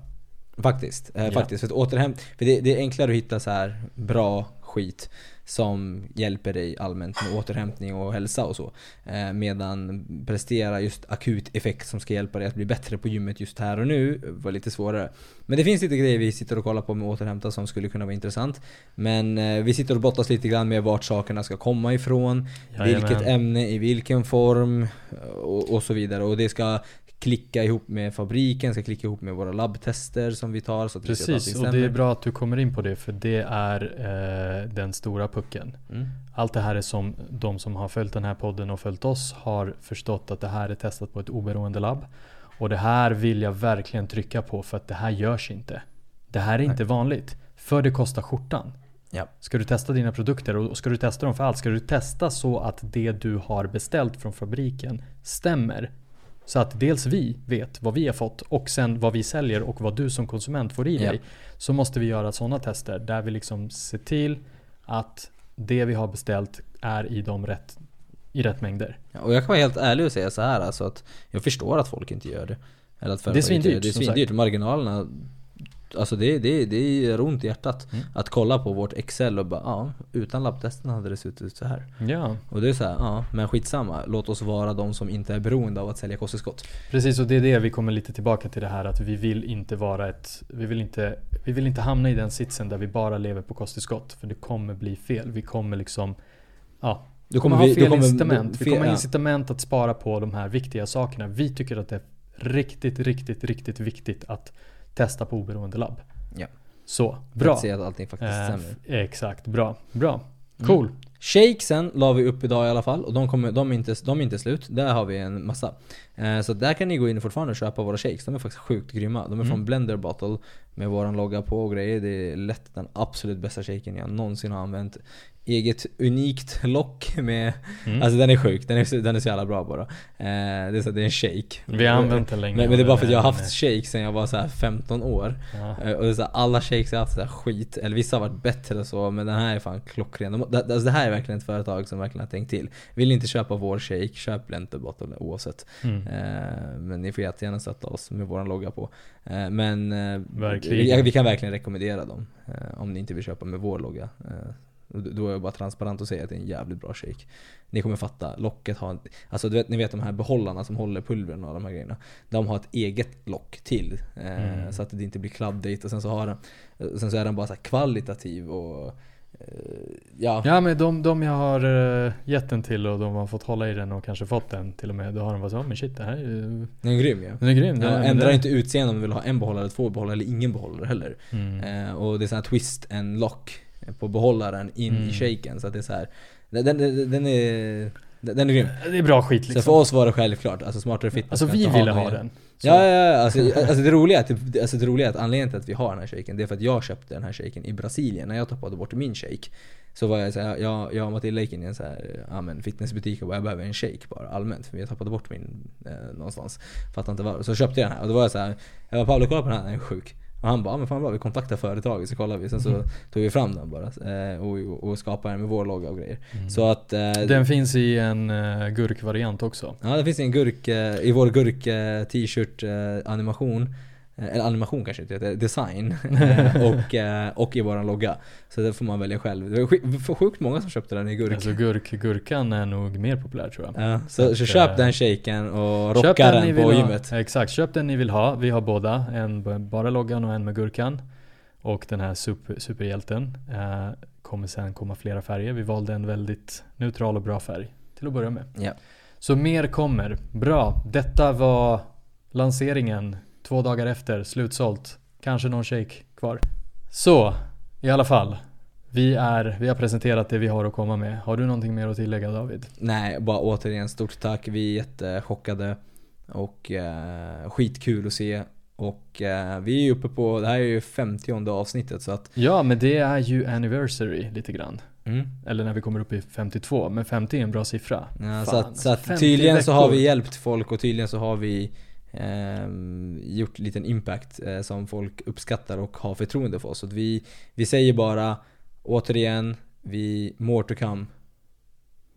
[SPEAKER 2] Faktiskt. Eh,
[SPEAKER 1] Ja.
[SPEAKER 2] faktiskt. För, att återhämt, för det, det är enklare att hitta så här bra skit som hjälper dig allmänt med återhämtning och hälsa och så. Eh, medan prestera just akut effekt som ska hjälpa dig att bli bättre på gymmet just här och nu var lite svårare. Men det finns lite grejer vi sitter och kollar på med återhämta som skulle kunna vara intressant. Men eh, vi sitter och brottas lite grann med vart sakerna ska komma ifrån. Vilket
[SPEAKER 1] Jajamän.
[SPEAKER 2] ämne i vilken form och, och så vidare. Och det ska klicka ihop med fabriken, ska klicka ihop med våra labbtester som vi tar så att vi
[SPEAKER 1] Precis,
[SPEAKER 2] allting
[SPEAKER 1] och det är bra att du kommer in på det för det är eh, den stora pucken.
[SPEAKER 2] Mm.
[SPEAKER 1] Allt det här är som de som har följt den här podden och följt oss har förstått att det här är testat på ett oberoende labb. Och det här vill jag verkligen trycka på för att det här görs inte. Det här är inte vanligt. För det kostar skjortan.
[SPEAKER 2] Ja.
[SPEAKER 1] Ska du testa dina produkter och ska du testa dem för allt, ska du testa så att det du har beställt från fabriken stämmer. Så att dels vi vet vad vi har fått och sen vad vi säljer och vad du som konsument får i dig. Så måste vi göra sådana tester där vi liksom ser till att det vi har beställt är i, de rätt, i rätt mängder.
[SPEAKER 2] Ja, Och jag kan vara helt ärlig och säga så här alltså att jag förstår att folk inte gör det. Eller att företag
[SPEAKER 1] svindyrt,
[SPEAKER 2] inte gör Det Det är svindyrt. Marginalerna Alltså det, det, det gör ont i hjärtat.
[SPEAKER 1] Mm.
[SPEAKER 2] Att kolla på vårt Excel och bara ja, utan labbtesterna hade det sett ut så här.
[SPEAKER 1] Ja,
[SPEAKER 2] Och det är så här, ja, men skitsamma. Låt oss vara de som inte är beroende av att sälja kosttillskott.
[SPEAKER 1] precis och det är det vi kommer lite tillbaka till det här att vi vill inte vara ett, vi vill inte, vi vill inte hamna i den sitsen där vi bara lever på kosttillskott. För det kommer bli fel. Vi kommer liksom, ja,
[SPEAKER 2] Du
[SPEAKER 1] kommer ha
[SPEAKER 2] vi-
[SPEAKER 1] fel
[SPEAKER 2] du kommer-
[SPEAKER 1] incitament.
[SPEAKER 2] du-
[SPEAKER 1] Vi
[SPEAKER 2] fel-
[SPEAKER 1] kommer ha incitament att spara på de här viktiga sakerna. Vi tycker att det är riktigt, riktigt, riktigt viktigt att testa på oberoende labb.
[SPEAKER 2] Ja.
[SPEAKER 1] Så, bra.
[SPEAKER 2] att se att allting faktiskt
[SPEAKER 1] Eh,
[SPEAKER 2] stämmer.
[SPEAKER 1] exakt, bra. Bra.
[SPEAKER 2] Mm.
[SPEAKER 1] Cool.
[SPEAKER 2] Shakesen la vi upp idag i alla fall och de, kommer, de, är, inte, de är inte slut. Där har vi en massa. Eh, så där kan ni gå in och fortfarande köpa våra shakes. De är faktiskt sjukt grymma. De är
[SPEAKER 1] Mm.
[SPEAKER 2] från Blender Bottle med våran logga på och grejer. Det är lätt den absolut bästa shaken jag någonsin har använt. Eget unikt lock med...
[SPEAKER 1] Mm.
[SPEAKER 2] Alltså den är sjuk. Den är, den är så jävla bra bara. Eh, det, är så, det är en shake.
[SPEAKER 1] Vi har använt den länge.
[SPEAKER 2] Men, men det är bara för att jag har haft shake sen jag var så här 15 år.
[SPEAKER 1] Ja.
[SPEAKER 2] Eh, Och det är så här, alla shakes jag har haft så skit, eller vissa har varit bättre och så men den här är fan klockren. De, det, alltså det här är verkligen ett företag som verkligen har tänkt till. Vill ni inte köpa vår shake, köp Blender Bottle oavsett.
[SPEAKER 1] Mm.
[SPEAKER 2] Eh, men ni får jättegärna stötta oss med våran logga på. Eh, men eh. Vi, vi kan verkligen rekommendera dem. Om ni inte vill köpa med vår logga. Eh, då- är jag bara transparent och säger att det är en jävligt bra shake. Ni kommer fatta, locket har Alltså vet, ni vet de här behållarna som håller pulvern och de här grejerna. De har ett eget lock till. Eh,
[SPEAKER 1] Mm.
[SPEAKER 2] Så att det inte blir kladdigt och sen så har den Sen så är den bara så kvalitativ och eh, Ja,
[SPEAKER 1] Ja men de, de jag har uh, gett den till och de har fått hålla i den och kanske fått den till och med. Då har de bara så, "Ja, men shit det här är ju,
[SPEAKER 2] den är grym ja.
[SPEAKER 1] den är grym.
[SPEAKER 2] Ja,
[SPEAKER 1] Den-
[SPEAKER 2] ändrar
[SPEAKER 1] den-
[SPEAKER 2] inte utseende om du vill ha en behållare, två behållare eller ingen behållare heller.
[SPEAKER 1] Mm.
[SPEAKER 2] Eh, och det är sån här twist and lock på behållaren in
[SPEAKER 1] Mm.
[SPEAKER 2] i shaken. Så att det är så här. Den, den, den är den är grym.
[SPEAKER 1] Det är bra skit
[SPEAKER 2] Så
[SPEAKER 1] liksom.
[SPEAKER 2] för oss var det självklart, alltså smartare fitness
[SPEAKER 1] Alltså vi ville ha
[SPEAKER 2] igen.
[SPEAKER 1] den. Så-
[SPEAKER 2] Ja, ja, ja. Alltså, alltså det roliga är att, alltså det roliga är att anledningen till att vi har den här shaken, det är för att jag köpte den här shaken i Brasilien. När jag tappade bort min shake. Så var jag såhär, jag, jag och Matilda gick in i en så här, ja, men fitnessbutik och bara, jag behöver en shake bara allmänt. För jag tappade bort min eh, någonstans. Fattar inte var. Så köpte jag den här och då var jag så här, jag bara Paolo kolla på den här, den är sjuk. Och han bara, men fan bra vi kontaktar företaget så kollar vi. Sen så
[SPEAKER 1] Mm.
[SPEAKER 2] tog vi fram den bara. Eh, och, och, skapade den med vår logga och grejer.
[SPEAKER 1] Mm.
[SPEAKER 2] Så att... Eh,
[SPEAKER 1] Den finns i en uh, gurkvariant också.
[SPEAKER 2] Ja, det finns en gurk, eh, i vår gurk eh, t-shirt animation. Eh, Eller animation kanske inte heter, design. Och, eh, och i våran logga. Så det får man välja själv. Det var sjukt många som köpte den i gurk.
[SPEAKER 1] Alltså gurk, gurkan är nog mer populär tror jag.
[SPEAKER 2] Ja,
[SPEAKER 1] Så
[SPEAKER 2] så, så köp
[SPEAKER 1] eh,
[SPEAKER 2] den shaken och rocka den
[SPEAKER 1] vill
[SPEAKER 2] på
[SPEAKER 1] ha.
[SPEAKER 2] gymmet.
[SPEAKER 1] Exakt, köp den ni vill ha. Vi har båda. En bara loggan och en med gurkan. Och den här super, superhjälten. Eh, kommer sen komma flera färger. Vi valde en väldigt neutral och bra färg till att börja med.
[SPEAKER 2] Ja.
[SPEAKER 1] Så mer kommer. Bra. Detta var lanseringen. Två dagar efter, slutsålt. Kanske någon shake kvar. Så, i alla fall. Vi, är, vi har presenterat det vi har att komma med. Har du någonting mer att tillägga David?
[SPEAKER 2] Nej, bara återigen stort tack. Vi är jättechockade. Och eh, skitkul att se. Och eh, vi är ju uppe på, det här är ju 50 avsnittet så att
[SPEAKER 1] Ja, men det är ju anniversary lite grann.
[SPEAKER 2] mm.
[SPEAKER 1] Eller när vi kommer upp i 52. Men 50 är en bra siffra.
[SPEAKER 2] Ja, så att, så att
[SPEAKER 1] 50
[SPEAKER 2] tydligen så har
[SPEAKER 1] veckor.
[SPEAKER 2] vi hjälpt folk och tydligen så har vi ehm, gjort liten impact eh, som folk uppskattar och har förtroende för oss. Så vi, vi säger bara återigen, vi more to come.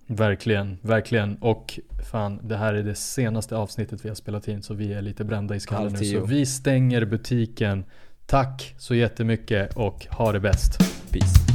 [SPEAKER 1] Verkligen, verkligen. Och fan, det här är det senaste avsnittet vi har spelat in så vi är lite brända i skallen nu. Så vi stänger butiken. Tack så jättemycket och ha det bäst.
[SPEAKER 2] Peace.